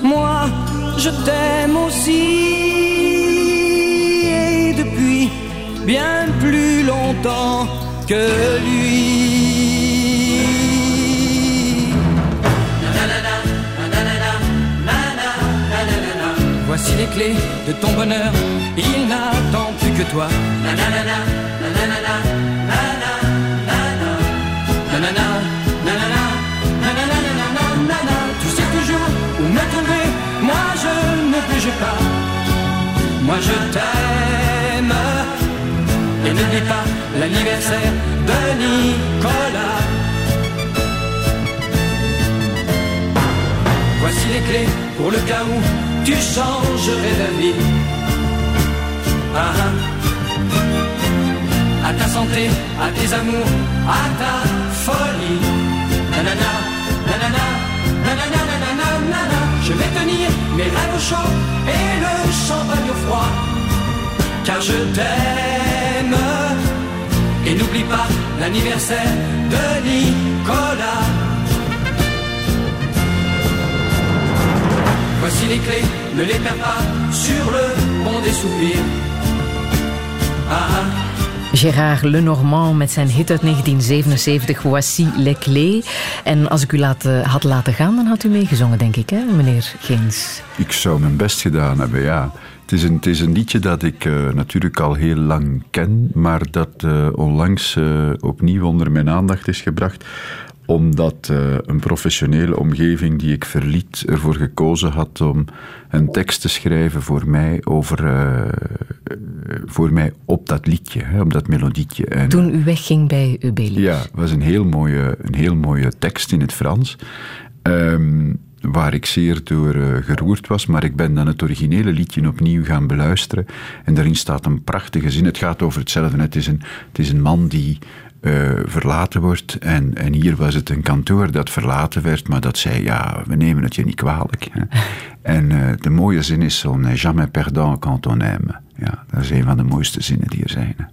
[SPEAKER 11] moi je t'aime aussi. Et depuis bien plus longtemps que lui. Voici les clés de ton bonheur, il n'attend plus que toi. Moi je t'aime, et n'oublie pas l'anniversaire de Nicolas. Voici les clés pour le cas où tu changerais d'avis. Ah, ah. À ta santé, à tes amours, à ta folie. Nanana, nanana, nanana, nanana, nanana. Je vais tenir mes rêves au chaud et le champagne au froid. Car je t'aime. Et n'oublie pas l'anniversaire de Nicolas. Voici les clés, ne les perds pas sur le pont des soupirs. Ah, ah.
[SPEAKER 1] Gérard Lenormand met zijn hit uit 1977, Voici les clés. En als ik u laat, uh, had laten gaan, dan had u meegezongen, denk ik, hè, meneer Geens?
[SPEAKER 3] Ik zou mijn best gedaan hebben, ja. Het is een, het is een liedje dat ik uh, natuurlijk al heel lang ken, maar dat uh, onlangs opnieuw onder mijn aandacht is gebracht omdat uh, een professionele omgeving die ik verliet ervoor gekozen had om een tekst te schrijven voor mij, over, uh, voor mij op dat liedje, hè, op dat melodietje.
[SPEAKER 1] En, Toen u wegging bij Ubelius.
[SPEAKER 3] Ja, het was een heel mooie, een heel mooie tekst in het Frans. Um, waar ik zeer door uh, geroerd was, maar ik ben dan het originele liedje opnieuw gaan beluisteren en daarin staat een prachtige zin. Het gaat over hetzelfde. Het is een, het is een man die eh, verlaten wordt. En, en hier was het een kantoor dat verlaten werd, maar dat zei, ja, we nemen het je niet kwalijk. Hè. [LAUGHS] En uh, de mooie zin is, on n'est jamais perdant quand on aime. Ja, dat is een van de mooiste zinnen die er zijn. Hè.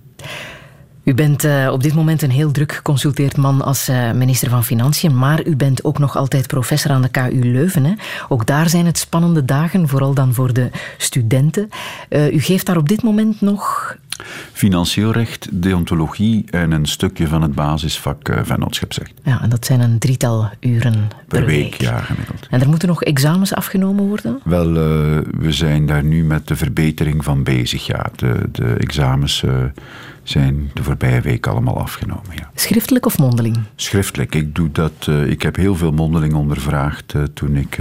[SPEAKER 1] U bent uh, op dit moment een heel druk geconsulteerd man als uh, minister van Financiën, maar u bent ook nog altijd professor aan de KU Leuven. Hè? Ook daar zijn het spannende dagen, vooral dan voor de studenten. Uh, u geeft daar op dit moment nog
[SPEAKER 3] Financieel recht, deontologie en een stukje van het basisvak uh, vennootschapsrecht.
[SPEAKER 1] Ja, en dat zijn een drietal uren per,
[SPEAKER 3] per week,
[SPEAKER 1] week.
[SPEAKER 3] Ja, gemiddeld.
[SPEAKER 1] En er moeten nog examens afgenomen worden?
[SPEAKER 3] Wel, uh, we zijn daar nu met de verbetering van bezig. Ja, de, de examens uh, zijn de voorbije week allemaal afgenomen. Ja.
[SPEAKER 1] Schriftelijk of mondeling?
[SPEAKER 3] Schriftelijk. Ik, doe dat, ik heb heel veel mondeling ondervraagd toen ik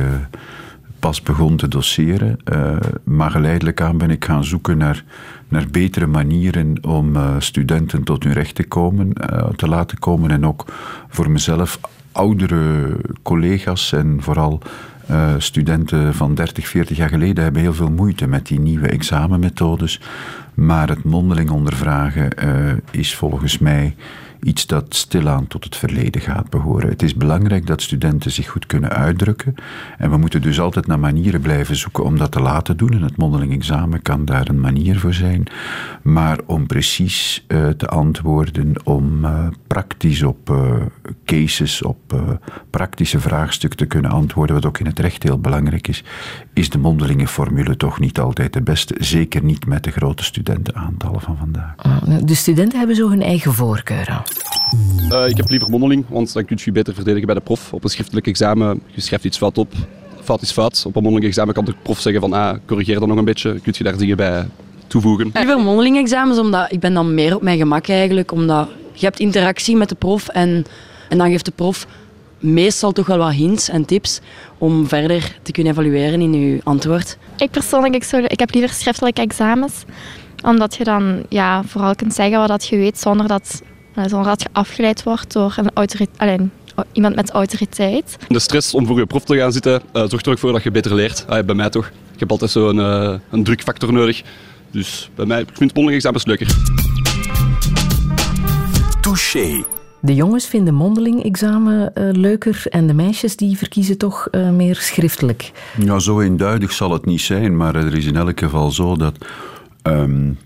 [SPEAKER 3] pas begon te doseren. Maar geleidelijk aan ben ik gaan zoeken naar, naar betere manieren om uh, studenten tot hun recht te, komen, uh, te laten komen. En ook voor mezelf oudere collega's en vooral studenten van 30, 40 jaar geleden hebben heel veel moeite met die nieuwe examenmethodes. Maar het mondeling ondervragen is volgens mij iets dat stilaan tot het verleden gaat behoren. Het is belangrijk dat studenten zich goed kunnen uitdrukken. En we moeten dus altijd naar manieren blijven zoeken om dat te laten doen. En het mondeling examen kan daar een manier voor zijn. Maar om precies uh, te antwoorden, om uh, praktisch op uh, cases, op praktische vraagstukken te kunnen antwoorden, wat ook in het recht heel belangrijk is, is de mondelinge formule toch niet altijd de beste. Zeker niet met de grote studentenaantallen van vandaag.
[SPEAKER 1] De studenten hebben zo hun eigen voorkeuren.
[SPEAKER 12] Uh, ik heb liever mondeling, want dan kun je je beter verdedigen bij de prof. Op een schriftelijk examen, je schrijft iets fout op. Fout is fout. Op een mondeling examen kan de prof zeggen van ah, corrigeer dat nog een beetje. Kun je daar dingen bij toevoegen.
[SPEAKER 13] Liever mondeling examens, omdat ik ben dan meer op mijn gemak eigenlijk. Omdat je hebt interactie met de prof en, en dan geeft de prof meestal toch wel wat hints en tips om verder te kunnen evalueren in je antwoord.
[SPEAKER 14] Ik persoonlijk, ik, zou, ik heb liever schriftelijke examens. Omdat je dan ja, vooral kunt zeggen wat je weet zonder dat zonder dat je afgeleid wordt door een alleen, iemand met autoriteit.
[SPEAKER 12] De stress om voor je prof te gaan zitten uh, zorgt er ook voor dat je beter leert. Ah, bij mij toch. Ik heb altijd zo'n uh, een drukfactor nodig. Dus bij mij, ik vind mondeling examens leuker.
[SPEAKER 1] Touché. De jongens vinden mondeling examen uh, leuker en de meisjes die verkiezen toch uh, meer schriftelijk.
[SPEAKER 3] Ja, zo eenduidig zal het niet zijn, maar er is in elk geval zo dat um,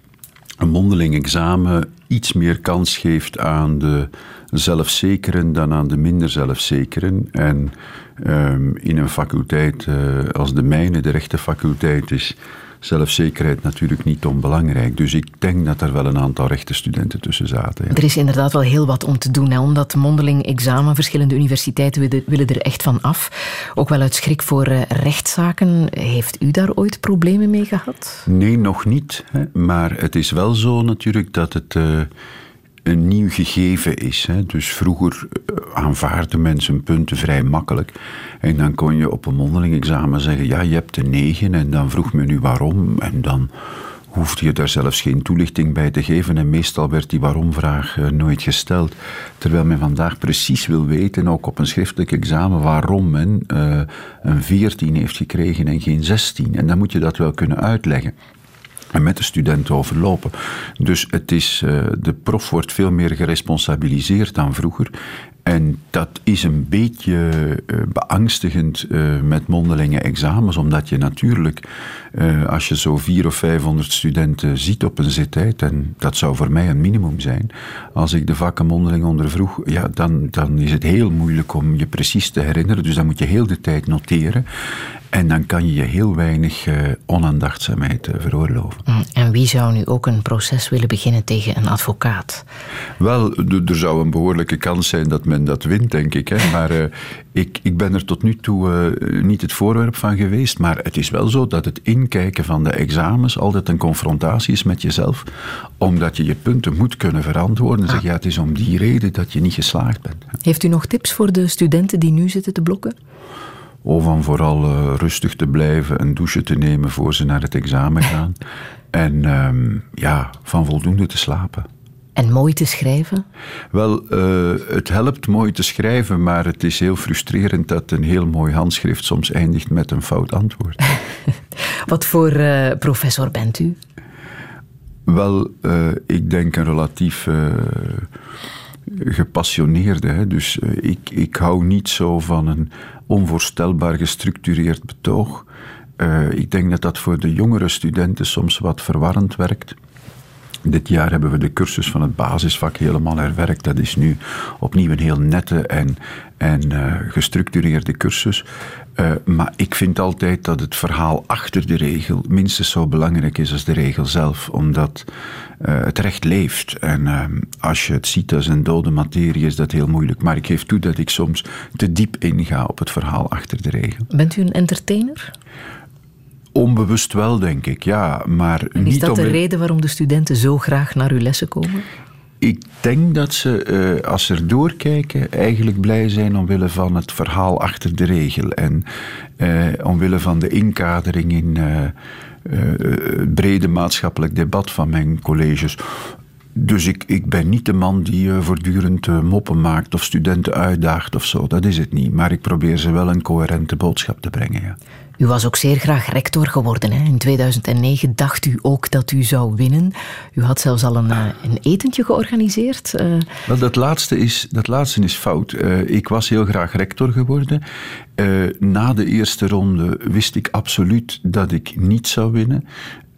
[SPEAKER 3] een mondeling examen iets meer kans geeft aan de zelfzekeren dan aan de minder zelfzekeren. En um, in een faculteit uh, als de mijne, de rechtenfaculteit, is zelfzekerheid natuurlijk niet onbelangrijk. Dus ik denk dat er wel een aantal rechtenstudenten tussen zaten. Ja.
[SPEAKER 1] Er is inderdaad wel heel wat om te doen. Hè, omdat mondeling examen, verschillende universiteiten willen, er echt van af. Ook wel uit schrik voor uh, rechtszaken. Heeft u daar ooit problemen mee gehad?
[SPEAKER 3] Nee, nog niet. Hè. Maar het is wel zo natuurlijk dat het... Uh, een nieuw gegeven is. Hè. Dus vroeger aanvaarden mensen punten vrij makkelijk. En dan kon je op een mondeling examen zeggen: ja, je hebt een negen. En dan vroeg men u waarom. En dan hoefde je daar zelfs geen toelichting bij te geven. En meestal werd die waarom-vraag uh, nooit gesteld. Terwijl men vandaag precies wil weten, ook op een schriftelijk examen, waarom men uh, een 14 heeft gekregen en geen 16. En dan moet je dat wel kunnen uitleggen en met de studenten overlopen. Dus het is, uh, de prof wordt veel meer geresponsabiliseerd dan vroeger. En dat is een beetje uh, beangstigend uh, met mondelinge examens, omdat je natuurlijk, als je zo vier of vijfhonderd studenten ziet op een zittijd, en dat zou voor mij een minimum zijn, als ik de vakken mondeling ondervroeg, ja, dan, dan is het heel moeilijk om je precies te herinneren. Dus dan moet je heel de tijd noteren. En dan kan je je heel weinig uh, onaandachtzaamheid uh, veroorloven.
[SPEAKER 1] En wie zou nu ook een proces willen beginnen tegen een advocaat?
[SPEAKER 3] Wel, er zou een behoorlijke kans zijn dat men dat wint, denk ik. Hè. [LAUGHS] Maar uh, ik, ik ben er tot nu toe niet het voorwerp van geweest. Maar het is wel zo dat het inkijken van de examens altijd een confrontatie is met jezelf. Omdat je je punten moet kunnen verantwoorden. En ah. zeg, ja, het is om die reden dat je niet geslaagd bent.
[SPEAKER 1] Heeft u nog tips voor de studenten die nu zitten te blokken?
[SPEAKER 3] Of om vooral uh, rustig te blijven, een douche te nemen voor ze naar het examen gaan. [LAUGHS] en um, ja, van voldoende te slapen.
[SPEAKER 1] En mooi te schrijven?
[SPEAKER 3] Wel, uh, het helpt mooi te schrijven, maar het is heel frustrerend dat een heel mooi handschrift soms eindigt met een fout antwoord. [LAUGHS]
[SPEAKER 1] Wat voor uh, professor bent u?
[SPEAKER 3] Wel, ik denk een relatief gepassioneerde. Hè. Dus eh, ik, ik hou niet zo van een onvoorstelbaar gestructureerd betoog. Eh, ik denk dat dat voor de jongere studenten soms wat verwarrend werkt. Dit jaar hebben we de cursus van het basisvak helemaal herwerkt. Dat is nu opnieuw een heel nette en, en uh, gestructureerde cursus. Maar ik vind altijd dat het verhaal achter de regel minstens zo belangrijk is als de regel zelf, omdat het recht leeft. En als je het ziet als een dode materie, is dat heel moeilijk. Maar ik geef toe dat ik soms te diep inga op het verhaal achter de regel.
[SPEAKER 1] Bent u een entertainer?
[SPEAKER 3] Onbewust wel, denk ik, ja. Maar
[SPEAKER 1] en
[SPEAKER 3] is
[SPEAKER 1] niet dat de reden waarom de studenten zo graag naar uw lessen komen?
[SPEAKER 3] Ik denk dat ze, uh, als ze er doorkijken, eigenlijk blij zijn omwille van het verhaal achter de regel. En uh, omwille van de inkadering in uh, het brede maatschappelijk debat van mijn colleges. Dus ik, ik ben niet de man die voortdurend moppen maakt of studenten uitdaagt of zo. Dat is het niet. Maar ik probeer ze wel een coherente boodschap te brengen. Ja.
[SPEAKER 1] U was ook zeer graag rector geworden. Hè? In 2009 dacht u ook dat u zou winnen. U had zelfs al een, een etentje georganiseerd. Uh...
[SPEAKER 3] Wel, dat laatste is, dat laatste is fout. Uh, ik was heel graag rector geworden. Na de eerste ronde wist ik absoluut dat ik niet zou winnen.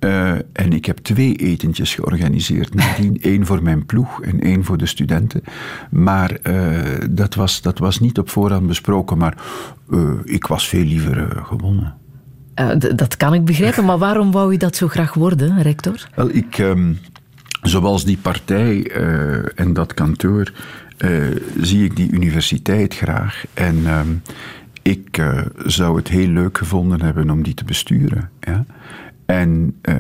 [SPEAKER 3] Uh, en ik heb twee etentjes georganiseerd. Nadien [LAUGHS] één voor mijn ploeg en één voor de studenten. Maar uh, dat, was, dat was niet op voorhand besproken. Maar uh, ik was veel liever gewonnen.
[SPEAKER 1] dat kan ik begrijpen, maar waarom wou u dat zo graag worden, rector?
[SPEAKER 3] Wel, ik, um, zoals die partij en dat kantoor, zie ik die universiteit graag. En um, ik zou het heel leuk gevonden hebben om die te besturen. Ja? En uh,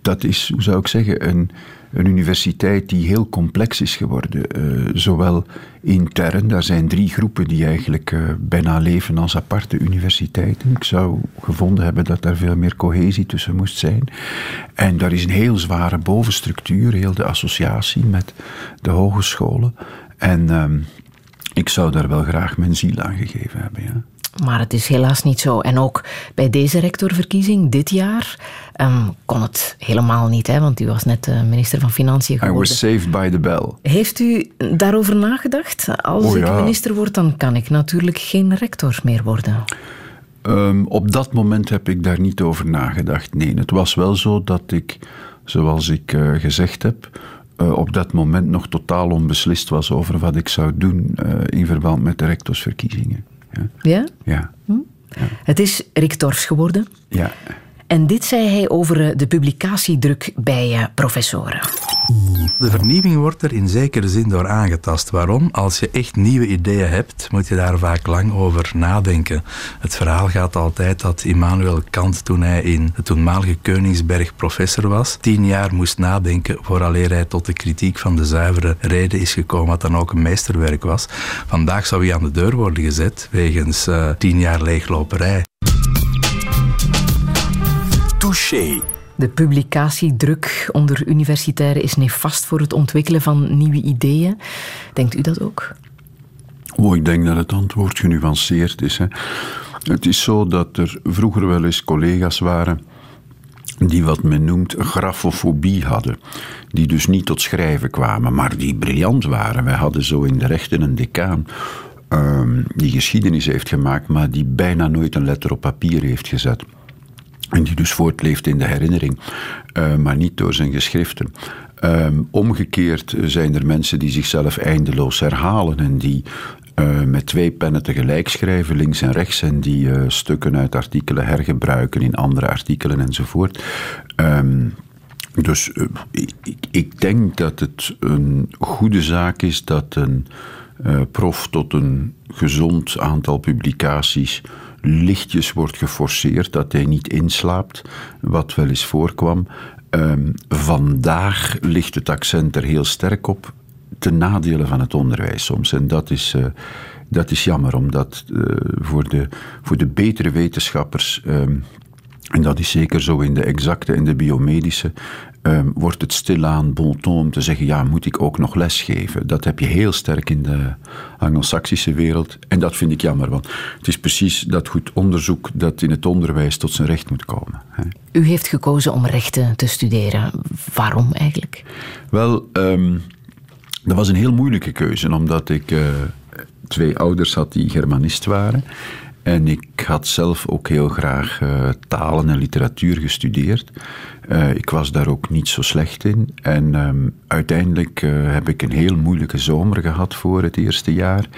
[SPEAKER 3] dat is, hoe zou ik zeggen, een, een universiteit die heel complex is geworden. Uh, zowel intern, daar zijn drie groepen die eigenlijk uh, bijna leven als aparte universiteiten. Ik zou gevonden hebben dat daar veel meer cohesie tussen moest zijn. En daar is een heel zware bovenstructuur, heel de associatie met de hogescholen. En um, ik zou daar wel graag mijn ziel aan gegeven hebben, ja.
[SPEAKER 1] Maar het is helaas niet zo. En ook bij deze rectorverkiezing dit jaar um, kon het helemaal niet, hè, want u was net uh, minister van Financiën geworden.
[SPEAKER 3] I was saved by the bell.
[SPEAKER 1] Heeft u daarover nagedacht? Als
[SPEAKER 3] oh,
[SPEAKER 1] ik
[SPEAKER 3] ja.
[SPEAKER 1] minister word, dan kan ik natuurlijk geen rector meer worden.
[SPEAKER 3] Um, op dat moment heb ik daar niet over nagedacht. Nee, het was wel zo dat ik, zoals ik uh, gezegd heb, uh, op dat moment nog totaal onbeslist was over wat ik zou doen uh, in verband met de rectorsverkiezingen. Ja?
[SPEAKER 1] Ja?
[SPEAKER 3] Ja.
[SPEAKER 1] Hm?
[SPEAKER 3] ja.
[SPEAKER 1] Het is Rick Torfs geworden.
[SPEAKER 3] Ja.
[SPEAKER 1] En dit zei hij over de publicatiedruk bij professoren.
[SPEAKER 15] De vernieuwing wordt er in zekere zin door aangetast. Waarom? Als je echt nieuwe ideeën hebt, moet je daar vaak lang over nadenken. Het verhaal gaat altijd dat Immanuel Kant, toen hij in de toenmalige Koningsberg professor was, tien jaar moest nadenken vooraleer hij tot de kritiek van de zuivere reden is gekomen, wat dan ook een meesterwerk was. Vandaag zou hij aan de deur worden gezet wegens uh, tien jaar leegloperij.
[SPEAKER 1] Touché. De publicatiedruk onder universitairen is nefast voor het ontwikkelen van nieuwe ideeën. Denkt u dat ook?
[SPEAKER 3] Oh, ik denk dat het antwoord genuanceerd is. Hè. Het is zo dat er vroeger wel eens collega's waren die wat men noemt grafofobie hadden. Die dus niet tot schrijven kwamen, maar die briljant waren. Wij hadden zo in de rechten een decaan um, die geschiedenis heeft gemaakt, maar die bijna nooit een letter op papier heeft gezet. En die dus voortleeft in de herinnering, uh, maar niet door zijn geschriften. Um, omgekeerd zijn er mensen die zichzelf eindeloos herhalen en die uh, met twee pennen tegelijk schrijven, links en rechts, en die uh, stukken uit artikelen hergebruiken in andere artikelen enzovoort. Um, dus ik, ik, denk dat het een goede zaak is dat een prof tot een gezond aantal publicaties lichtjes wordt geforceerd, dat hij niet inslaapt, wat wel eens voorkwam. Um, vandaag ligt het accent er heel sterk op, ten nadele van het onderwijs soms. En dat is, uh, dat is jammer, omdat uh, voor, de, voor de betere wetenschappers. Um, en dat is zeker zo in de exacte en de biomedische. Um, wordt het stilaan bon ton om te zeggen: ja, moet ik ook nog lesgeven? Dat heb je heel sterk in de Anglo-Saxische wereld. En dat vind ik jammer, want het is precies dat goed onderzoek dat in het onderwijs tot zijn recht moet komen. Hè.
[SPEAKER 1] U heeft gekozen om rechten te studeren. Waarom eigenlijk?
[SPEAKER 3] Wel, um, Dat was een heel moeilijke keuze, omdat ik eh, twee ouders had die Germanist waren. En ik had zelf ook heel graag uh, talen en literatuur gestudeerd. Uh, ik was daar ook niet zo slecht in. En um, uiteindelijk uh, heb ik een heel moeilijke zomer gehad voor het eerste jaar.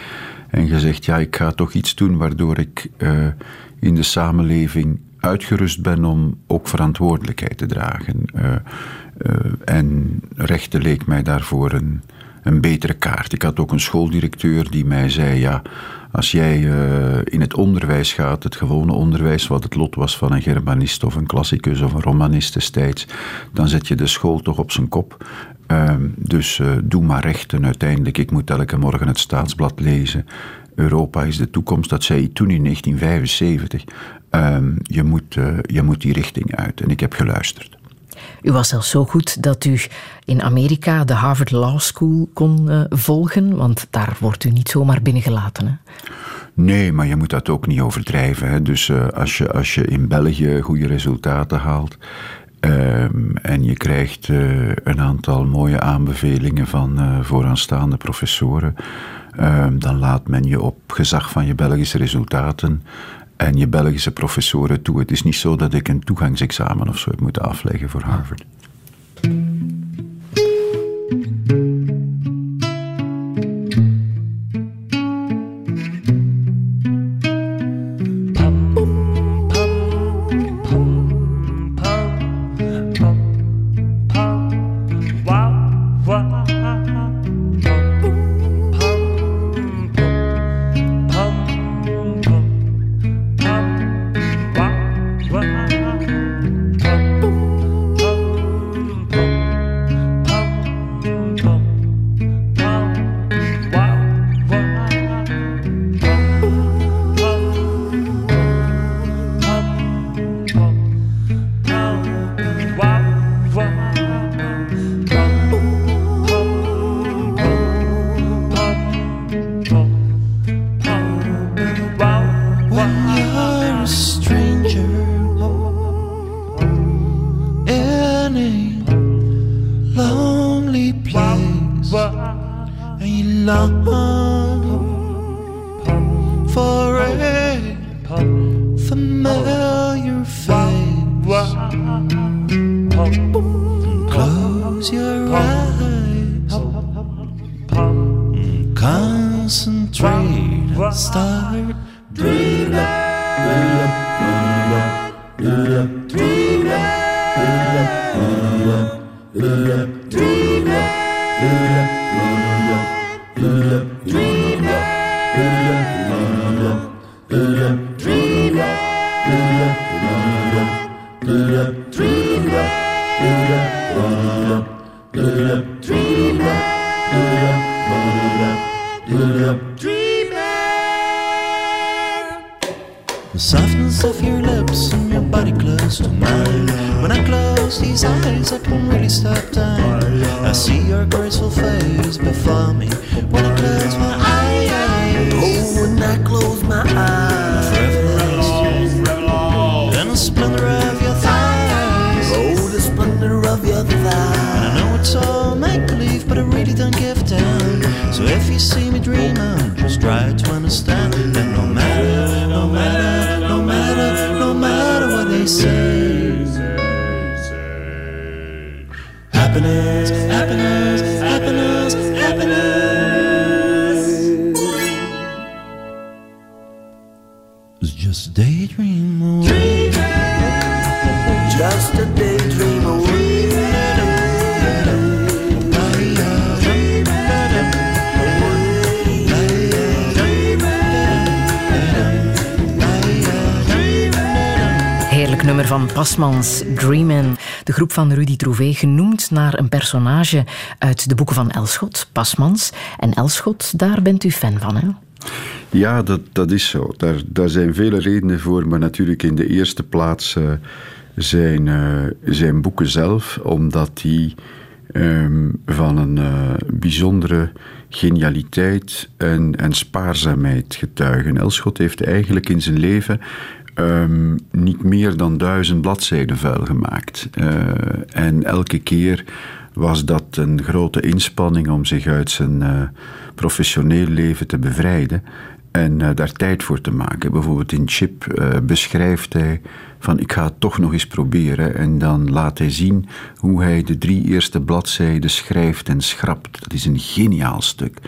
[SPEAKER 3] En gezegd, ja, ik ga toch iets doen waardoor ik in de samenleving uitgerust ben om ook verantwoordelijkheid te dragen. en rechten leek mij daarvoor een, een betere kaart. Ik had ook een schooldirecteur die mij zei, ja als jij uh, in het onderwijs gaat, het gewone onderwijs, wat het lot was van een Germanist of een klassicus of een romanist destijds, dan zet je de school toch op zijn kop. Uh, dus uh, doe maar rechten uiteindelijk. Ik moet elke morgen het staatsblad lezen. Europa is de toekomst, dat zei hij toen in 1975. Ehm, je, moet, eh, je moet die richting uit. En ik heb geluisterd.
[SPEAKER 1] U was zelfs zo goed dat u in Amerika de Harvard Law School kon uh, volgen, want daar wordt u niet zomaar binnengelaten. Hè?
[SPEAKER 3] Nee, maar je moet dat ook niet overdrijven. Hè. Dus uh, als, je, als je in België goede resultaten haalt uh, en je krijgt uh, een aantal mooie aanbevelingen van vooraanstaande professoren, ehm, dan laat men je op gezag van je Belgische resultaten en je Belgische professoren toe. Het is niet zo dat ik een toegangsexamen of zo heb moeten afleggen voor Harvard.
[SPEAKER 2] Softness of your lips and your body close to mine. When I close these eyes, I can really stop time. I see your graceful face before me. When I close my eyes, oh, when I close my eyes, revel lost the splendor of your thighs. Oh, the splendor of your thighs. I know it's all make believe, but I really don't give a damn. So if you see me dreaming, just try to understand that no matter, no matter. Happiness, happiness, happiness, happiness. It's just a daydream. Just a daydream.
[SPEAKER 1] Pasmans Dreamin', de groep van Rudy Trouvé, genoemd naar een personage uit de boeken van Elschot, Pasmans. En Elschot, daar bent u fan van, hè?
[SPEAKER 3] Ja, dat, dat is zo. Daar, daar zijn vele redenen voor, maar natuurlijk in de eerste plaats uh, zijn, uh, zijn boeken zelf, omdat die um, van een uh, bijzondere genialiteit en, en spaarzaamheid getuigen. Elschot heeft eigenlijk in zijn leven ehm, niet meer dan duizend bladzijden vuil gemaakt. Eh, en elke keer was dat een grote inspanning om zich uit zijn uh, professioneel leven te bevrijden en uh, daar tijd voor te maken. Bijvoorbeeld in Chip beschrijft hij van ik ga het toch nog eens proberen en dan laat hij zien hoe hij de drie eerste bladzijden schrijft en schrapt. Dat is een geniaal stuk.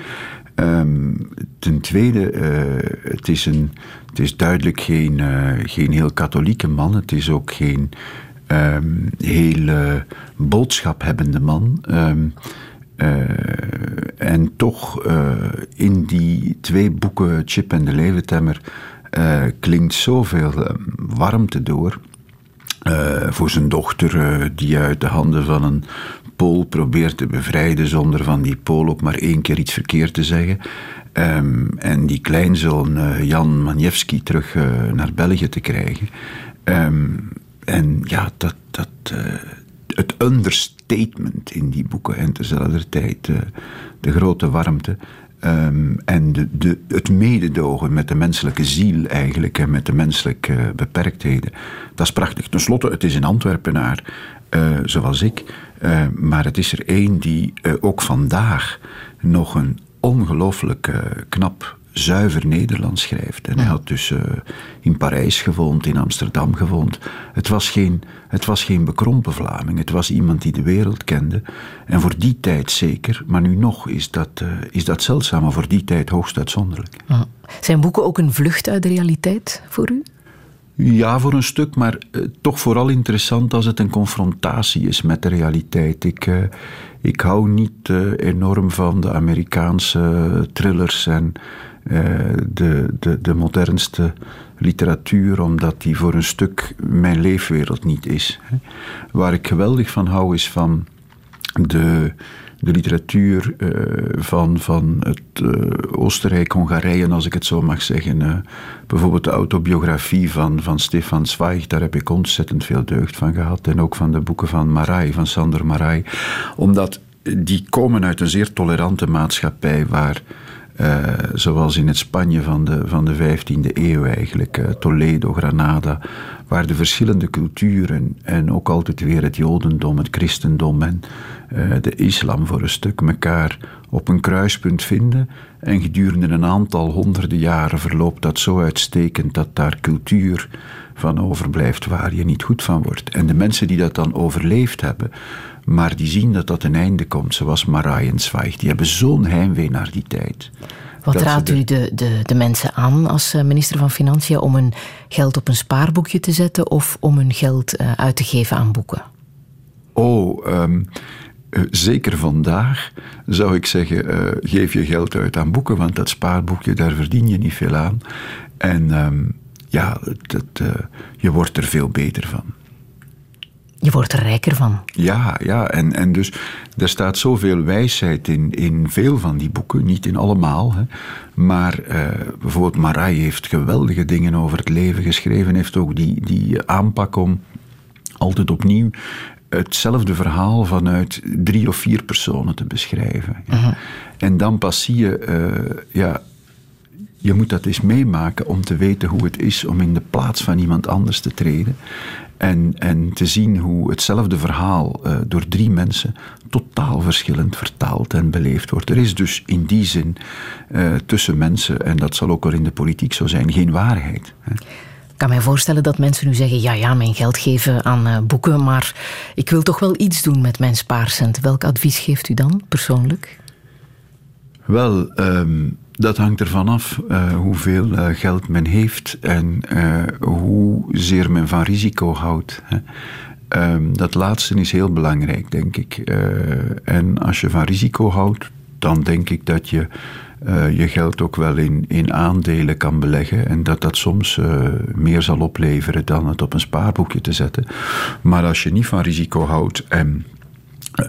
[SPEAKER 3] Um, ten tweede, uh, het, is een, het is duidelijk geen, uh, geen heel katholieke man. Het is ook geen um, heel uh, boodschaphebende man. Um, en toch in die twee boeken, Chip en de Leeuwentemmer, klinkt zoveel warmte door. voor zijn dochter, die uit de handen van een Pool probeert te bevrijden zonder van die Pool ook maar één keer iets verkeerd te zeggen. Um, en die kleinzoon uh, Jan Manjewski terug uh, naar België te krijgen. Um, en ja, dat, dat, uh, het understatement in die boeken en tezelfde tijd de grote warmte. Um, en de, de, het mededogen met de menselijke ziel eigenlijk en met de menselijke beperktheden. Dat is prachtig. Ten slotte, het is een Antwerpenaar, zoals ik. Uh, maar het is er één die uh, ook vandaag nog een ongelooflijk uh, knap, zuiver Nederlands schrijft. En hij had dus in Parijs gewoond, in Amsterdam gewoond. Het was, geen, het was geen bekrompen Vlaming. Het was iemand die de wereld kende. En voor die tijd zeker, maar nu nog is dat, is dat zeldzaam, maar voor die tijd hoogst uitzonderlijk.
[SPEAKER 1] Zijn boeken ook een vlucht uit de realiteit voor u?
[SPEAKER 3] Ja, voor een stuk, maar uh, toch vooral interessant als het een confrontatie is met de realiteit. Ik, uh, ik hou niet uh, enorm van de Amerikaanse thrillers en de, de, de modernste literatuur, omdat die voor een stuk mijn leefwereld niet is. Waar ik geweldig van hou is van de de literatuur uh, van, van het uh, Oostenrijk-Hongarije, als ik het zo mag zeggen. Uh, bijvoorbeeld de autobiografie van, van Stefan Zweig, daar heb ik ontzettend veel deugd van gehad. En ook van de boeken van Marai, van Sander Marai. Omdat die komen uit een zeer tolerante maatschappij waar zoals in het Spanje van de, van de 15e eeuw eigenlijk, Toledo, Granada, waar de verschillende culturen en ook altijd weer het Jodendom, het Christendom en uh, de islam voor een stuk elkaar op een kruispunt vinden. En gedurende een aantal honderden jaren verloopt dat zo uitstekend dat daar cultuur van overblijft waar je niet goed van wordt. En de mensen die dat dan overleefd hebben, maar die zien dat dat een einde komt, zoals Marai en Zweig. Die hebben zo'n heimwee naar die tijd.
[SPEAKER 1] Wat raadt u de, de, de mensen aan als eh, minister van Financiën om hun geld op een spaarboekje te zetten of om hun geld uh, uit te geven aan boeken?
[SPEAKER 3] Oh, um, uh, zeker vandaag zou ik zeggen: geef je geld uit aan boeken, want dat spaarboekje, daar verdien je niet veel aan. En um, ja, dat, je wordt er veel beter van.
[SPEAKER 1] Je wordt er rijker van.
[SPEAKER 3] Ja, ja. En, en dus er staat zoveel wijsheid in, in veel van die boeken, niet in allemaal. Hè. Maar uh, bijvoorbeeld Marai heeft geweldige dingen over het leven geschreven, heeft ook die, die aanpak om altijd opnieuw hetzelfde verhaal vanuit drie of vier personen te beschrijven. Ja. Uh -huh. En dan pas zie je, uh, ja, je moet dat eens meemaken om te weten hoe het is om in de plaats van iemand anders te treden. En, en te zien hoe hetzelfde verhaal uh, door drie mensen totaal verschillend vertaald en beleefd wordt. Er is dus in die zin uh, tussen mensen, en dat zal ook wel in de politiek zo zijn, geen waarheid. Hè.
[SPEAKER 1] Ik kan mij voorstellen dat mensen nu zeggen: ja, ja, mijn geld geven aan uh, boeken, maar ik wil toch wel iets doen met mijn spaarcent. Welk advies geeft u dan persoonlijk?
[SPEAKER 3] Wel, um, dat hangt ervan af uh, hoeveel uh, geld men heeft en uh, hoezeer men van risico houdt. Hè. Um, dat laatste is heel belangrijk, denk ik. en als je van risico houdt, dan denk ik dat je je geld ook wel in, in aandelen kan beleggen en dat dat soms meer zal opleveren dan het op een spaarboekje te zetten. Maar als je niet van risico houdt en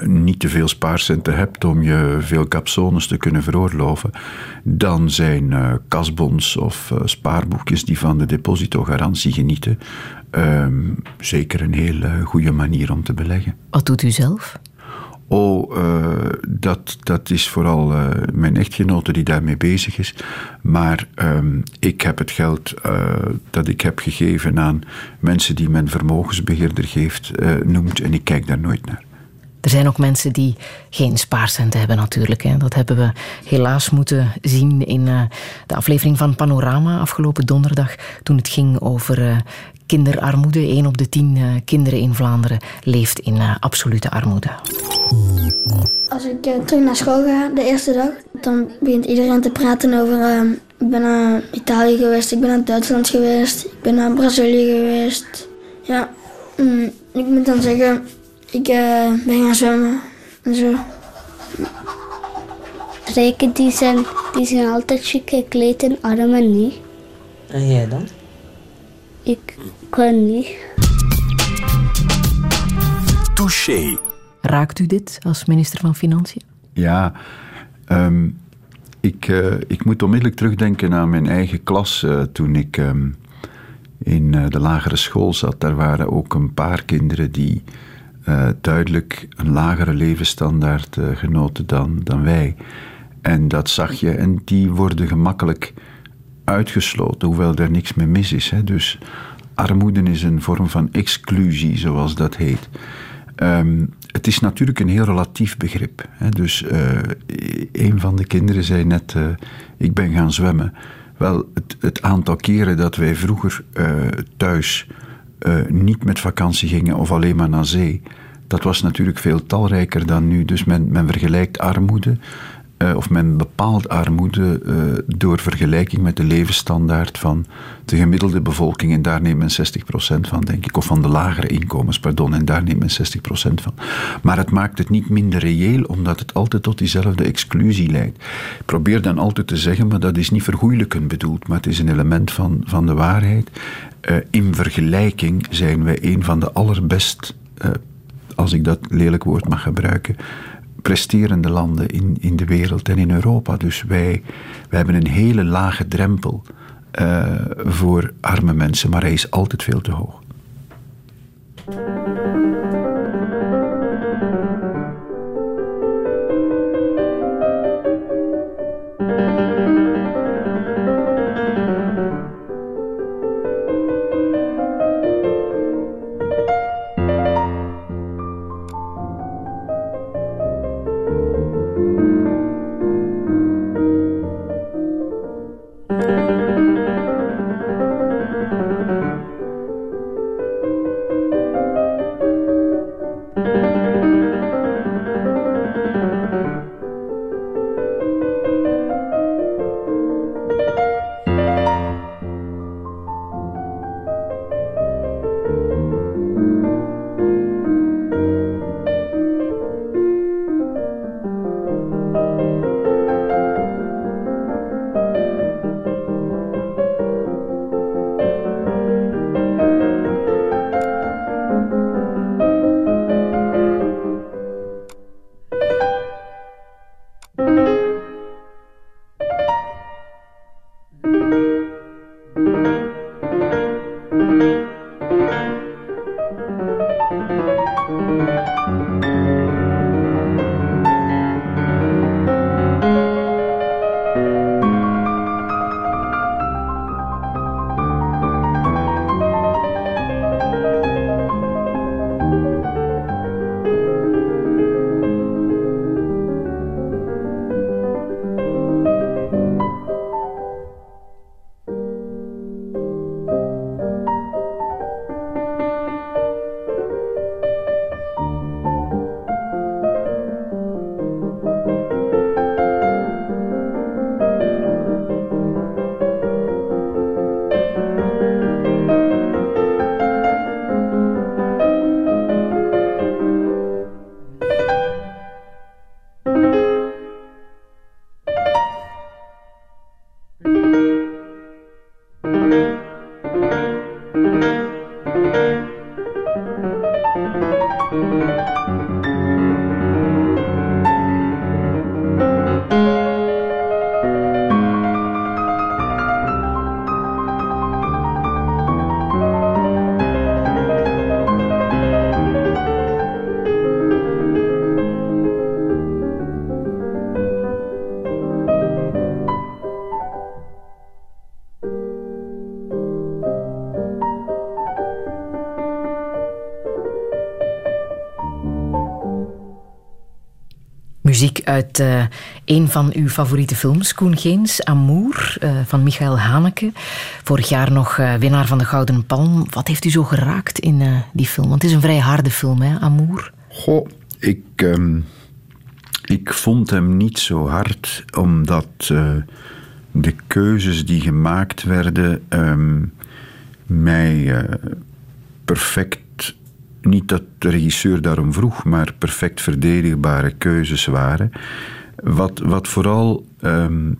[SPEAKER 3] niet te veel spaarcenten hebt om je veel capsones te kunnen veroorloven, dan zijn uh, kasbons of uh, spaarboekjes die van de depositogarantie genieten um, zeker een heel uh, goede manier om te beleggen.
[SPEAKER 1] Wat doet u zelf?
[SPEAKER 3] Oh, uh, dat, dat is vooral uh, mijn echtgenote die daarmee bezig is. Maar um, ik heb het geld uh, dat ik heb gegeven aan mensen die men vermogensbeheerder geeft, noemt. En ik kijk daar nooit naar.
[SPEAKER 1] Er zijn ook mensen die geen spaarcenten hebben natuurlijk. Hè. Dat hebben we helaas moeten zien in de aflevering van Panorama afgelopen donderdag. Toen het ging over kinderarmoede. 1 op de 10 uh, kinderen in Vlaanderen leeft in absolute armoede.
[SPEAKER 16] Als ik terug naar school ga, de eerste dag, dan begint iedereen te praten over... ik ben naar Italië geweest, ik ben naar Duitsland geweest, ik ben naar Brazilië geweest. Ja, mm, ik moet dan zeggen, ik ben gaan zwemmen en zo.
[SPEAKER 17] Rijken die zijn, die zijn altijd chic gekleed en armen niet.
[SPEAKER 18] En jij dan?
[SPEAKER 17] Ik kan niet.
[SPEAKER 1] Touché. Raakt u dit als minister van Financiën?
[SPEAKER 3] Ja, um, ik, uh, ik moet onmiddellijk terugdenken aan mijn eigen klas uh, toen ik um, in uh, de lagere school zat. Daar waren ook een paar kinderen die duidelijk een lagere levensstandaard genoten dan, dan wij. En dat zag je. En die worden gemakkelijk uitgesloten, hoewel er niks mee mis is. Hè. Dus armoede is een vorm van exclusie, zoals dat heet. Um, het is natuurlijk een heel relatief begrip. Hè. Dus uh, een van de kinderen zei net: Ik ben gaan zwemmen. Wel, het, het, aantal keren dat wij vroeger thuis niet met vakantie gingen of alleen maar naar zee, dat was natuurlijk veel talrijker dan nu. Dus men, men vergelijkt armoede uh, of men bepaalt armoede uh, door vergelijking met de levensstandaard van de gemiddelde bevolking. En daar neemt men 60% van, denk ik. Of van de lagere inkomens, pardon. En daar neemt men 60% van. Maar het maakt het niet minder reëel, omdat het altijd tot diezelfde exclusie leidt. Ik probeer dan altijd te zeggen, maar dat is niet vergoeilijkend bedoeld, maar het is een element van, van de waarheid. Uh, in vergelijking zijn wij een van de allerbest, als ik dat lelijk woord mag gebruiken, presterende landen in, in de wereld en in Europa. Dus wij, wij hebben een hele lage drempel uh, voor arme mensen, maar hij is altijd veel te hoog.
[SPEAKER 1] Een van uw favoriete films, Koen Geens, Amour, uh, van Michael Haneke. Vorig jaar nog uh, winnaar van de Gouden Palm. Wat heeft u zo geraakt in die film? Want het is een vrij harde film, hè, Amour?
[SPEAKER 3] Goh, ik, um, ik vond hem niet zo hard, omdat de keuzes die gemaakt werden um, mij perfect niet dat de regisseur daarom vroeg, maar perfect verdedigbare keuzes waren. Wat, wat vooral um,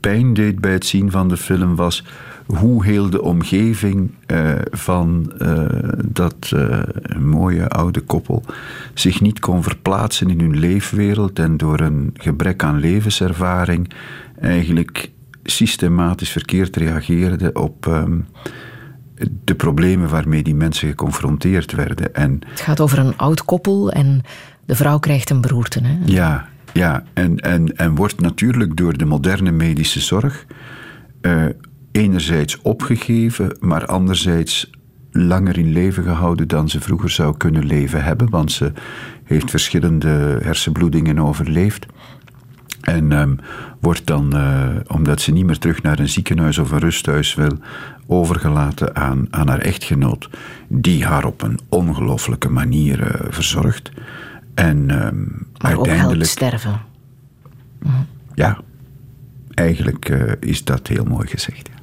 [SPEAKER 3] pijn deed bij het zien van de film was hoe heel de omgeving uh, van uh, dat uh, mooie oude koppel zich niet kon verplaatsen in hun leefwereld en door een gebrek aan levenservaring eigenlijk systematisch verkeerd reageerde op. Um, de problemen waarmee die mensen geconfronteerd werden. En,
[SPEAKER 1] het gaat over een oud koppel en de vrouw krijgt een beroerte. Hè?
[SPEAKER 3] Ja, ja en, en, en wordt natuurlijk door de moderne medische zorg uh, enerzijds opgegeven, maar anderzijds langer in leven gehouden dan ze vroeger zou kunnen leven hebben, want ze heeft verschillende hersenbloedingen overleefd. En um, wordt dan, uh, omdat ze niet meer terug naar een ziekenhuis of een rusthuis wil, overgelaten aan, aan haar echtgenoot, die haar op een ongelooflijke manier uh, verzorgt. En um,
[SPEAKER 1] maar. Ook sterven.
[SPEAKER 3] Ja, eigenlijk uh, is dat heel mooi gezegd. Ja.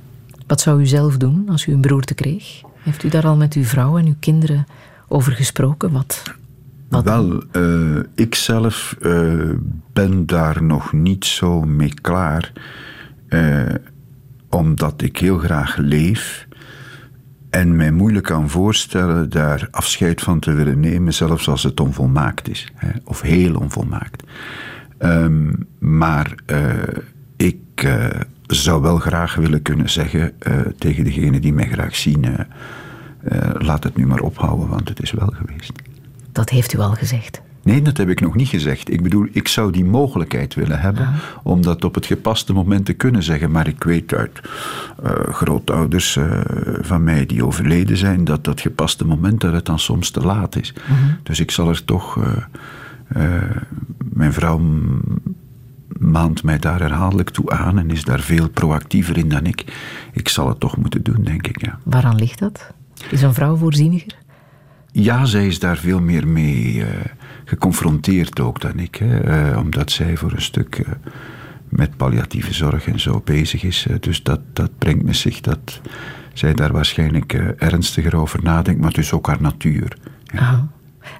[SPEAKER 1] Wat zou u zelf doen als u een broerte kreeg? Heeft u daar al met uw vrouw en uw kinderen over gesproken? Wat, wat
[SPEAKER 3] Wel, uh, ik zelf uh, ben daar nog niet zo mee klaar. Omdat ik heel graag leef en mij moeilijk kan voorstellen daar afscheid van te willen nemen, zelfs als het onvolmaakt is, hè, of heel onvolmaakt. Um, maar ik zou wel graag willen kunnen zeggen tegen degene die mij graag zien: laat het nu maar ophouden, want het is wel geweest.
[SPEAKER 1] Dat heeft u al gezegd.
[SPEAKER 3] Nee, dat heb ik nog niet gezegd. Ik bedoel, ik zou die mogelijkheid willen hebben om dat op het gepaste moment te kunnen zeggen. Maar ik weet uit uh, grootouders uh, van mij die overleden zijn, dat dat gepaste moment dat het dan soms te laat is. Mm -hmm. Dus ik zal er toch. Uh, mijn vrouw maand mij daar herhaaldelijk toe aan en is daar veel proactiever in dan ik. Ik zal het toch moeten doen, denk ik. Ja.
[SPEAKER 1] Waaraan ligt dat? Is een vrouw voorzieniger?
[SPEAKER 3] Ja, zij is daar veel meer mee geconfronteerd ook dan ik. Hè, uh, omdat zij voor een stuk uh, met palliatieve zorg en zo bezig is. dus dat, dat brengt met zich dat zij daar waarschijnlijk ernstiger over nadenkt. Maar dus ook haar natuur.
[SPEAKER 1] Ja.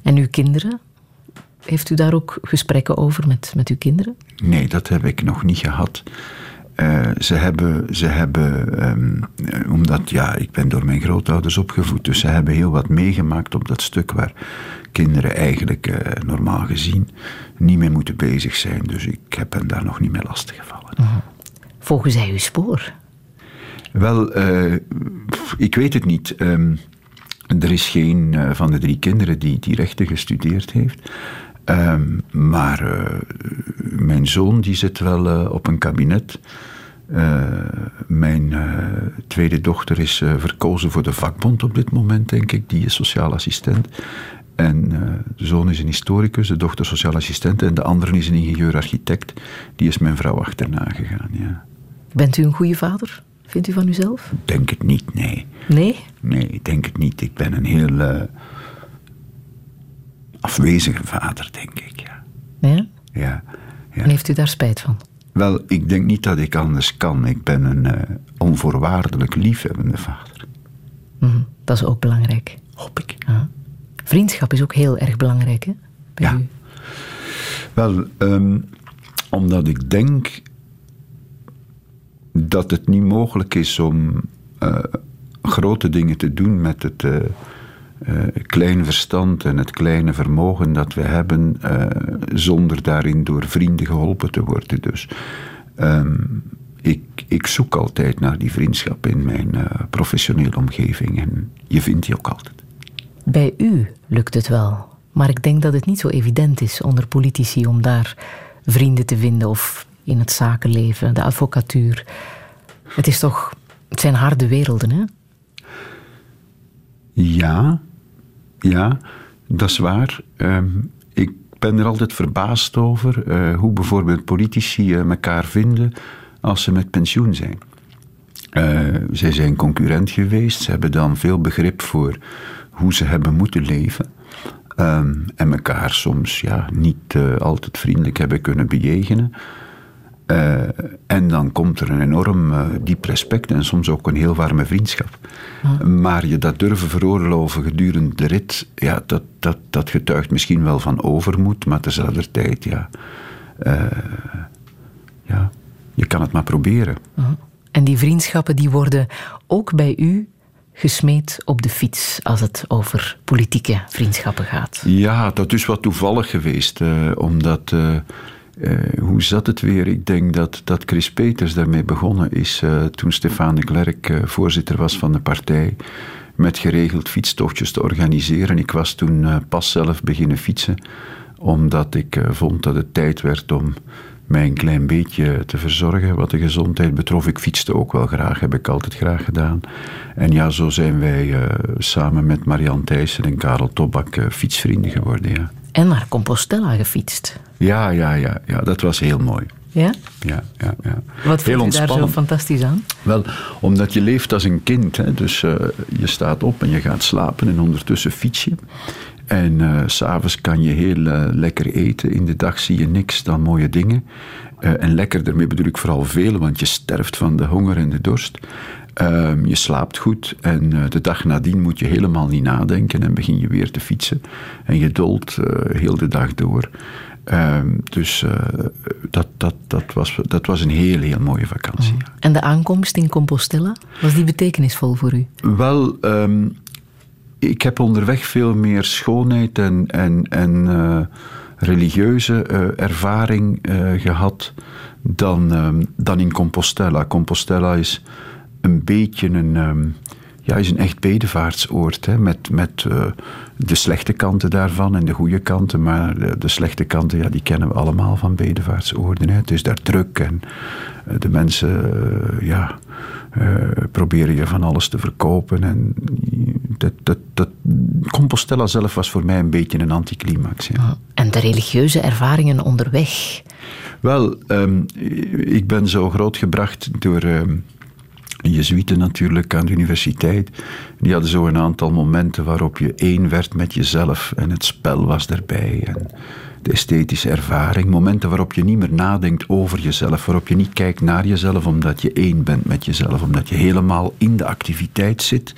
[SPEAKER 1] En uw kinderen? Heeft u daar ook gesprekken over met, met uw kinderen?
[SPEAKER 3] Nee, dat heb ik nog niet gehad. Uh, ze hebben, ze hebben um, omdat ja, ik ben door mijn grootouders opgevoed, dus ze hebben heel wat meegemaakt op dat stuk waar kinderen eigenlijk uh, normaal gezien niet mee moeten bezig zijn. Dus ik heb hen daar nog niet mee lastiggevallen.
[SPEAKER 1] -huh. Volgen zij uw spoor?
[SPEAKER 3] Wel, uh, ik weet het niet. Um, er is geen van de drie kinderen die, die rechten gestudeerd heeft. Um, maar uh, mijn zoon die zit wel op een kabinet. Mijn tweede dochter is verkozen voor de vakbond op dit moment, denk ik. Die is sociaal assistent. En de zoon is een historicus, de dochter sociaal assistent. En de andere is een ingenieur-architect. Die is mijn vrouw achterna gegaan, ja.
[SPEAKER 1] Bent u een goede vader? Vindt u van uzelf?
[SPEAKER 3] Denk het niet, nee.
[SPEAKER 1] Nee?
[SPEAKER 3] Nee, ik denk het niet. Ik ben een heel afwezige vader, denk ik. Ja.
[SPEAKER 1] Ja?
[SPEAKER 3] ja, ja.
[SPEAKER 1] En heeft u daar spijt van?
[SPEAKER 3] Wel, ik denk niet dat ik anders kan. Ik ben een uh, onvoorwaardelijk liefhebbende vader.
[SPEAKER 1] Mm, dat is ook belangrijk.
[SPEAKER 3] Hoop ik.
[SPEAKER 1] Ja. Vriendschap is ook heel erg belangrijk, hè? Bij
[SPEAKER 3] ja.
[SPEAKER 1] U.
[SPEAKER 3] Wel, um, omdat ik denk dat het niet mogelijk is om uh, grote dingen te doen met het... Uh, uh, klein verstand en het kleine vermogen dat we hebben, zonder daarin door vrienden geholpen te worden. Dus um, ik, ik, zoek altijd naar die vriendschap in mijn professionele omgeving en je vindt die ook altijd.
[SPEAKER 1] Bij u lukt het wel, maar ik denk dat het niet zo evident is onder politici om daar vrienden te vinden of in het zakenleven, de advocatuur. Het is toch, het zijn harde werelden, hè?
[SPEAKER 3] Ja, ja, dat is waar. Um, ik ben er altijd verbaasd over eh, hoe bijvoorbeeld politici eh, elkaar vinden als ze met pensioen zijn. Uh, zij zijn concurrent geweest, ze hebben dan veel begrip voor hoe ze hebben moeten leven. Ehm, en elkaar soms ja, niet altijd vriendelijk hebben kunnen bejegenen. Uh, en dan komt er een enorm uh, diep respect en soms ook een heel warme vriendschap. Ja. Maar je dat durven veroorloven gedurende de rit, ja, dat, dat, dat getuigt misschien wel van overmoed, maar tezelfde tijd, ja, ja, je kan het maar proberen.
[SPEAKER 1] Ja. En die vriendschappen die worden ook bij u gesmeed op de fiets als het over politieke vriendschappen gaat.
[SPEAKER 3] Ja, dat is wat toevallig geweest, omdat uh, hoe zat het weer? Ik denk dat, dat Chris Peters daarmee begonnen is toen Stefan de Klerk voorzitter was van de partij. Met geregeld fietstochtjes te organiseren. Ik was toen pas zelf beginnen fietsen, omdat ik vond dat het tijd werd om mij een klein beetje te verzorgen wat de gezondheid betrof. Ik fietste ook wel graag, heb ik altijd graag gedaan. En ja, zo zijn wij samen met Marianne Thijssen en Karel Tobak fietsvrienden geworden. Ja.
[SPEAKER 1] En naar Compostela gefietst.
[SPEAKER 3] Ja, ja, ja, ja, dat was heel mooi.
[SPEAKER 1] Ja?
[SPEAKER 3] Ja, ja, ja.
[SPEAKER 1] Wat vond je daar zo fantastisch aan?
[SPEAKER 3] Wel, omdat je leeft als een kind. Hè? Dus uh, je staat op en je gaat slapen en ondertussen fiets je. En uh, s'avonds kan je heel uh, lekker eten. In de dag zie je niks dan mooie dingen. en lekker, daarmee bedoel ik vooral veel, want je sterft van de honger en de dorst. Um, je slaapt goed en de dag nadien moet je helemaal niet nadenken en begin je weer te fietsen. En je dolt heel de dag door. Um, dus dat, dat, dat, was, dat was een heel, heel mooie vakantie.
[SPEAKER 1] Mm. En de aankomst in Compostela, was die betekenisvol voor u?
[SPEAKER 3] Wel, um, ik heb onderweg veel meer schoonheid en, en, en religieuze ervaring gehad dan, dan in Compostela. Compostela is een beetje een, um, ja, is een echt bedevaartsoord. Hè, met met uh, de slechte kanten daarvan en de goede kanten. Maar de, de, slechte kanten, ja, die kennen we allemaal van bedevaartsoorden. Hè. Het is daar druk en uh, de mensen, uh, ja, proberen je van alles te verkopen. En dat, dat, dat, Compostela zelf was voor mij een beetje een anticlimax. Ja.
[SPEAKER 1] En de religieuze ervaringen onderweg?
[SPEAKER 3] Wel, um, ik ben zo grootgebracht door... Um, Jezuïeten natuurlijk aan de universiteit. Die hadden zo een aantal momenten waarop je één werd met jezelf en het spel was erbij. En de esthetische ervaring. Momenten waarop je niet meer nadenkt over jezelf, waarop je niet kijkt naar jezelf omdat je één bent met jezelf, omdat je helemaal in de activiteit zit.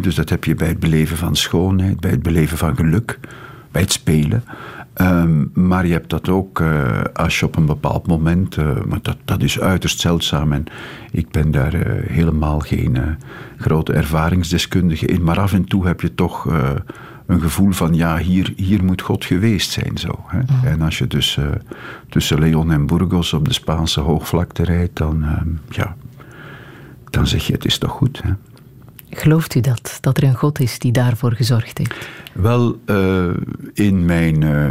[SPEAKER 3] Dus dat heb je bij het beleven van schoonheid, bij het beleven van geluk, bij het spelen. Um, maar je hebt dat ook uh, als je op een bepaald moment, uh, maar dat, dat is uiterst zeldzaam en ik ben daar uh, helemaal geen grote ervaringsdeskundige in, maar af en toe heb je toch een gevoel van ja, hier, hier moet God geweest zijn. Zo, hè? Mm. En als je dus tussen Leon en Burgos op de Spaanse hoogvlakte rijdt, dan, ehm, ja, dan zeg je het is toch goed. Hè?
[SPEAKER 1] Gelooft u dat? Dat er een God is die daarvoor gezorgd heeft?
[SPEAKER 3] Wel, uh, in mijn uh,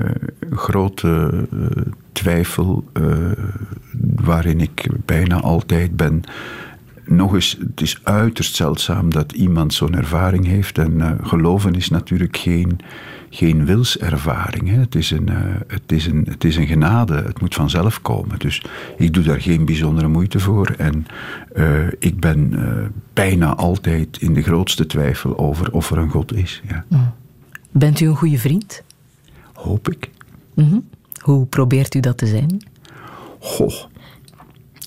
[SPEAKER 3] grote uh, twijfel, waarin ik bijna altijd ben. Nog eens, het is uiterst zeldzaam dat iemand zo'n ervaring heeft. En geloven is natuurlijk geen geen wilservaring. Hè. Het, is een, uh, het, is een, het is een genade, het moet vanzelf komen. Dus ik doe daar geen bijzondere moeite voor. En uh, ik ben uh, bijna altijd in de grootste twijfel over of er een God is. Ja.
[SPEAKER 1] Mm. Bent u een goede vriend?
[SPEAKER 3] Hoop ik.
[SPEAKER 1] Mm -hmm. Hoe probeert u dat te zijn?
[SPEAKER 3] Goh,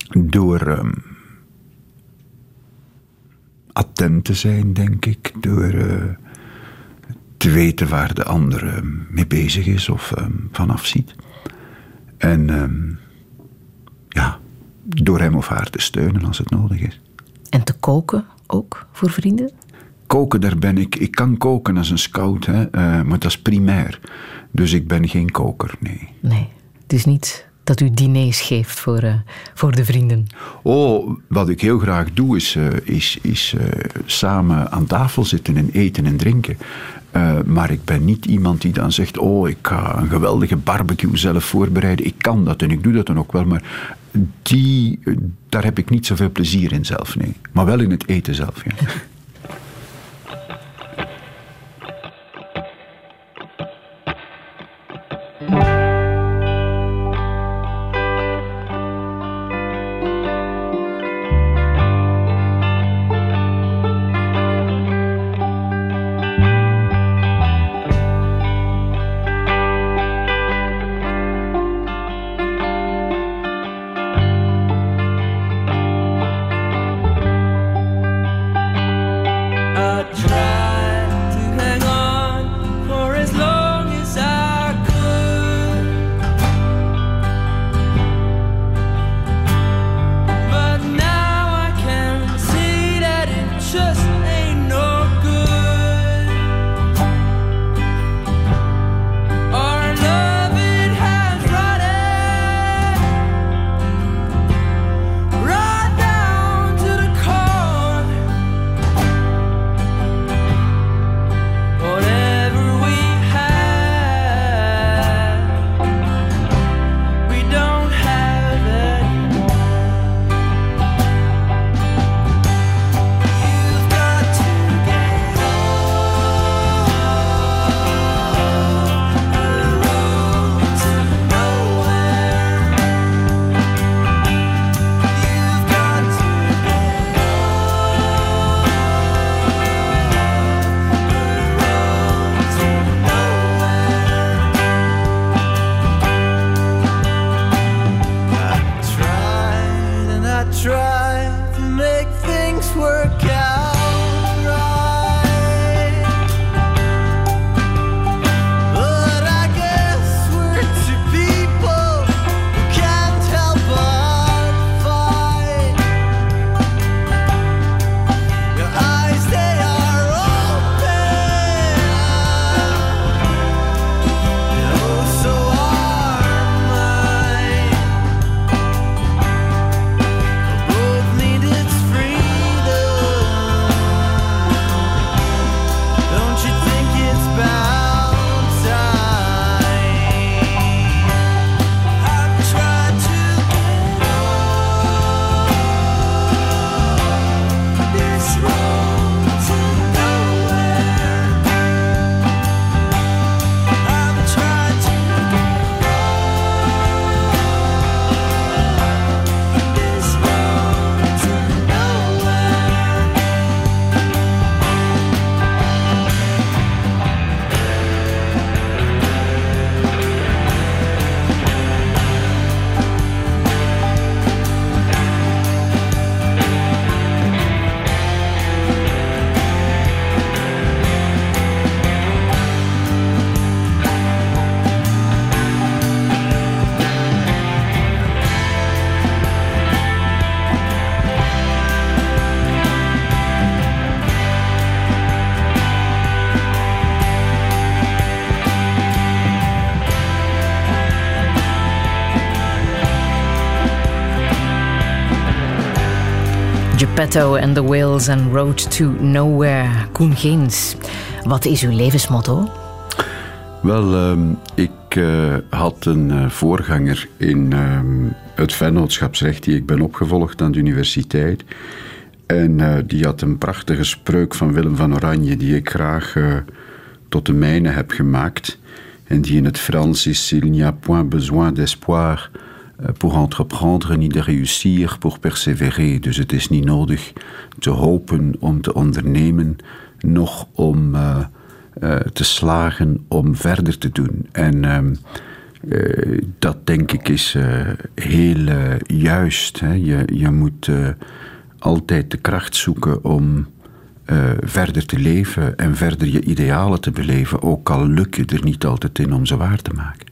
[SPEAKER 3] door um, attent te zijn, denk ik. Door te weten waar de andere mee bezig is of um, vanaf ziet. En um, ja, door hem of haar te steunen als het nodig is.
[SPEAKER 1] En te koken ook voor vrienden?
[SPEAKER 3] Koken, daar ben ik. Ik kan koken als een scout, hè, uh, maar dat is primair. Dus ik ben geen koker, nee.
[SPEAKER 1] Nee, het is niet dat u diners geeft voor, uh, voor de vrienden?
[SPEAKER 3] Oh, wat ik heel graag doe is, uh, is, is uh, samen aan tafel zitten en eten en drinken. Maar ik ben niet iemand die dan zegt: Oh, ik ga een geweldige barbecue zelf voorbereiden. Ik kan dat en ik doe dat dan ook wel. Maar die, daar heb ik niet zoveel plezier in zelf, nee. Maar wel in het eten zelf, ja. [LAUGHS]
[SPEAKER 1] Geppetto and the Whales and Road to Nowhere. Koen Geens, wat is uw levensmotto?
[SPEAKER 3] Wel, ehm, ik eh, had een eh, voorganger in ehm, het vennootschapsrecht die ik ben opgevolgd aan de universiteit. En eh, die had een prachtige spreuk van Willem van Oranje die ik graag tot de mijne heb gemaakt. En die in het Frans is: Il n'y a point besoin d'espoir pour entreprendre, ni de réussir pour persévérer. Dus het is niet nodig te hopen om te ondernemen, nog om uh, uh, te slagen om verder te doen. En ehm, dat denk ik is heel juist. Hè. Je, je moet altijd de kracht zoeken om verder te leven en verder je idealen te beleven, ook al lukt je er niet altijd in om ze waar te maken.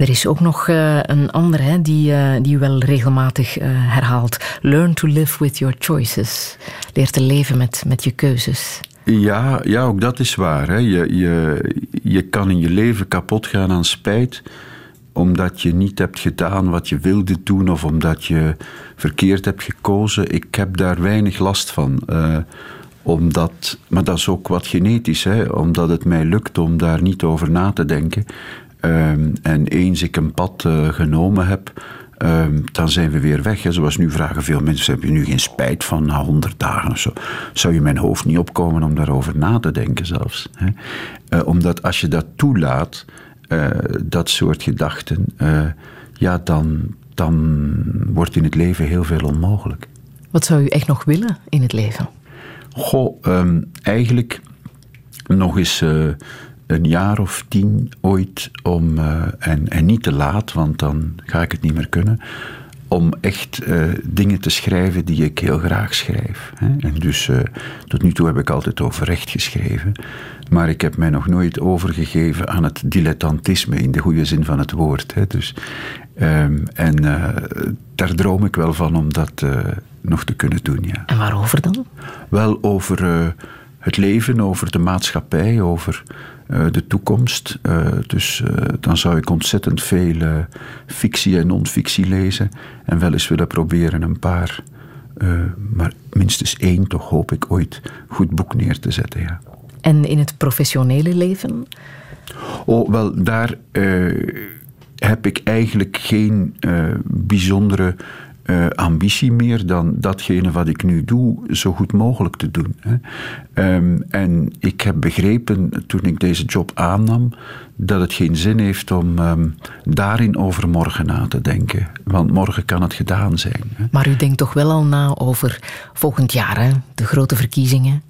[SPEAKER 1] Er is ook nog uh, een ander hè, die, uh, die wel regelmatig uh, herhaalt. Learn to live with your choices. Leer te leven met, met je keuzes.
[SPEAKER 3] Ja, ja, ook dat is waar. Hè. Je, je, je kan in je leven kapot gaan aan spijt omdat je niet hebt gedaan wat je wilde doen of omdat je verkeerd hebt gekozen. Ik heb daar weinig last van. omdat, maar dat is ook wat genetisch, hè, omdat het mij lukt om daar niet over na te denken. Um, en eens ik een pad uh, genomen heb, um, dan zijn we weer weg. Hè. Zoals nu vragen veel mensen: heb je nu geen spijt van na honderd dagen of zo? Zou je mijn hoofd niet opkomen om daarover na te denken zelfs? Hè? Uh, omdat als je dat toelaat, uh, dat soort gedachten, ja, dan, dan wordt in het leven heel veel onmogelijk.
[SPEAKER 1] Wat zou u echt nog willen in het leven?
[SPEAKER 3] Goh, um, eigenlijk nog eens een jaar of tien ooit om, uh, en, en niet te laat, want dan ga ik het niet meer kunnen, om echt uh, dingen te schrijven die ik heel graag schrijf. Hè. En dus uh, tot nu toe heb ik altijd over recht geschreven, maar ik heb mij nog nooit overgegeven aan het dilettantisme in de goede zin van het woord. Hè. Dus, um, en daar droom ik wel van om dat nog te kunnen doen. Ja.
[SPEAKER 1] En waarover dan?
[SPEAKER 3] Wel over het leven, over de maatschappij, over de toekomst. Uh, dus uh, dan zou ik ontzettend veel fictie en non-fictie lezen. En wel eens willen proberen een paar, maar minstens één toch hoop ik ooit, goed boek neer te zetten. Ja.
[SPEAKER 1] En in het professionele leven?
[SPEAKER 3] Oh, wel, daar heb ik eigenlijk geen bijzondere uh, ambitie meer dan datgene wat ik nu doe zo goed mogelijk te doen. Hè. Um, en ik heb begrepen toen ik deze job aannam dat het geen zin heeft om um, daarin over morgen na te denken. Want morgen kan het gedaan zijn. Hè.
[SPEAKER 1] Maar u denkt toch wel al na over volgend jaar, hè? de grote verkiezingen?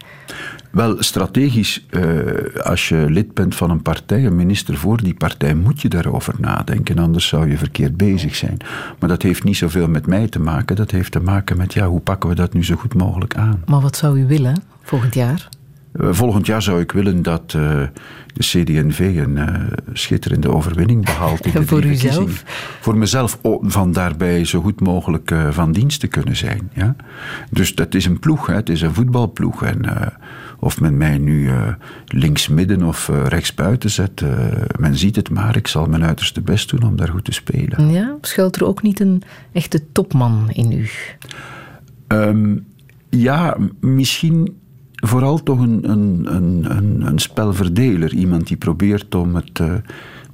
[SPEAKER 3] Wel, strategisch, uh, als je lid bent van een partij, een minister voor die partij, moet je daarover nadenken, anders zou je verkeerd bezig zijn. Maar dat heeft niet zoveel met mij te maken, dat heeft te maken met, ja, hoe pakken we dat nu zo goed mogelijk aan?
[SPEAKER 1] Maar wat zou u willen volgend jaar?
[SPEAKER 3] Uh, volgend jaar zou ik willen dat uh, de CD&V een schitterende overwinning behaalt. In de [LAUGHS]
[SPEAKER 1] voor uzelf?
[SPEAKER 3] Voor mezelf, van daarbij zo goed mogelijk van dienst te kunnen zijn. Ja? Dus dat is een ploeg, hè? het is een voetbalploeg. En of men mij nu uh, links midden of uh, rechts buiten zet. Uh, men ziet het maar, ik zal mijn uiterste best doen om daar goed te spelen.
[SPEAKER 1] Ja, schuilt er ook niet een echte topman in u?
[SPEAKER 3] Um, ja, misschien vooral toch een, een, een, een, spelverdeler. Iemand die probeert om het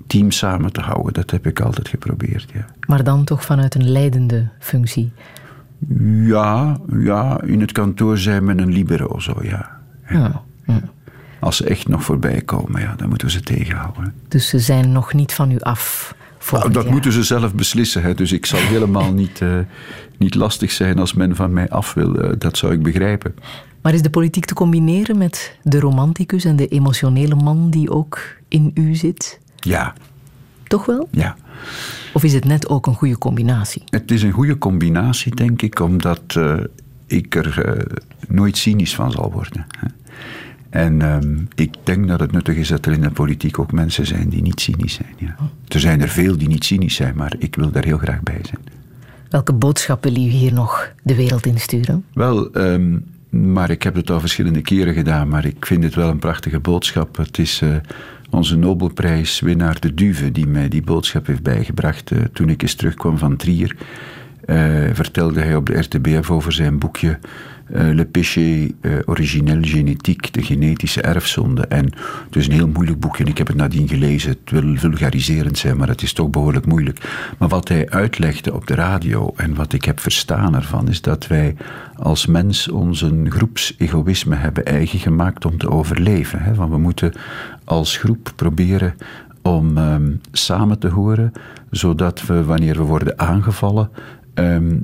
[SPEAKER 3] team samen te houden. Dat heb ik altijd geprobeerd, ja.
[SPEAKER 1] Maar dan toch vanuit een leidende functie?
[SPEAKER 3] Ja, ja, in het kantoor zijn men een libero, zo ja.
[SPEAKER 1] Ja. ja.
[SPEAKER 3] Als ze echt nog voorbij komen, ja, dan moeten we ze tegenhouden.
[SPEAKER 1] Dus ze zijn nog niet van u af?
[SPEAKER 3] Nou, dat jaar. moeten ze zelf beslissen. Hè. Dus ik zal [LAUGHS] helemaal niet, uh, niet lastig zijn als men van mij af wil. Uh, dat zou ik begrijpen.
[SPEAKER 1] Maar is de politiek te combineren met de romanticus en de emotionele man die ook in u zit?
[SPEAKER 3] Ja.
[SPEAKER 1] Toch wel?
[SPEAKER 3] Ja.
[SPEAKER 1] Of is het net ook een goede combinatie?
[SPEAKER 3] Het is een goede combinatie, denk ik, omdat uh, ik er nooit cynisch van zal worden. En um, ik denk dat het nuttig is dat er in de politiek ook mensen zijn die niet cynisch zijn. Ja. Er zijn er veel die niet cynisch zijn, maar ik wil daar heel graag bij zijn.
[SPEAKER 1] Welke boodschap wil u hier nog de wereld insturen?
[SPEAKER 3] Wel, um, maar ik heb het al verschillende keren gedaan, maar ik vind het wel een prachtige boodschap. Het is uh, onze Nobelprijswinnaar De Duve die mij die boodschap heeft bijgebracht uh, toen ik eens terugkwam van Trier. Eh, vertelde hij op de RTBF over zijn boekje eh, Le péché eh, originel génétique, de genetische erfzonde. En het is een heel moeilijk boekje en ik heb het nadien gelezen. Het wil vulgariserend zijn, maar het is toch behoorlijk moeilijk. Maar wat hij uitlegde op de radio en wat ik heb verstaan ervan, is dat wij als mens ons een groepsegoïsme hebben eigen gemaakt om te overleven. Hè? We moeten als groep proberen om ehm, samen te horen, zodat we, wanneer we worden aangevallen, ehm,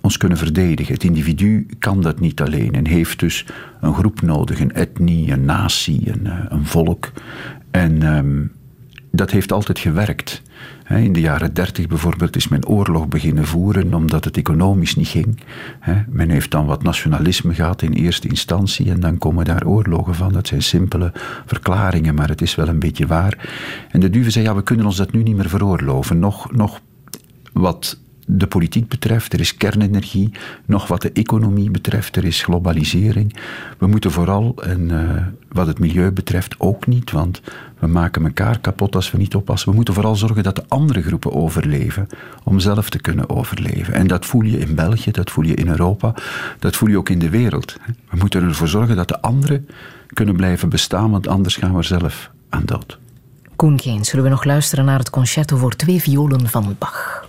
[SPEAKER 3] ons kunnen verdedigen. Het individu kan dat niet alleen en heeft dus een groep nodig, een etnie, een natie, een, eh, een volk. En ehm, dat heeft altijd gewerkt. In de jaren dertig bijvoorbeeld is men oorlog beginnen voeren omdat het economisch niet ging. Men heeft dan wat nationalisme gehad in eerste instantie en dan komen daar oorlogen van. Dat zijn simpele verklaringen, maar het is wel een beetje waar. En de duve zei, ja, we kunnen ons dat nu niet meer veroorloven. Nog, nog wat de politiek betreft, er is kernenergie. Nog wat de economie betreft, er is globalisering. We moeten vooral, en eh, wat het milieu betreft ook niet, want we maken elkaar kapot als we niet oppassen. We moeten vooral zorgen dat de andere groepen overleven, om zelf te kunnen overleven. En dat voel je in België, dat voel je in Europa, dat voel je ook in de wereld. We moeten ervoor zorgen dat de anderen kunnen blijven bestaan, want anders gaan we zelf aan dood.
[SPEAKER 1] Koen Geens, zullen we nog luisteren naar het concerto voor twee violen van Bach?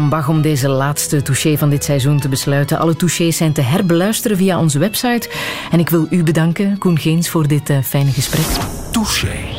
[SPEAKER 1] Van Bach om deze laatste touché van dit seizoen te besluiten. Alle touchés zijn te herbeluisteren via onze website. En ik wil u bedanken, Koen Geens, voor dit uh, fijne gesprek.
[SPEAKER 18] Touché.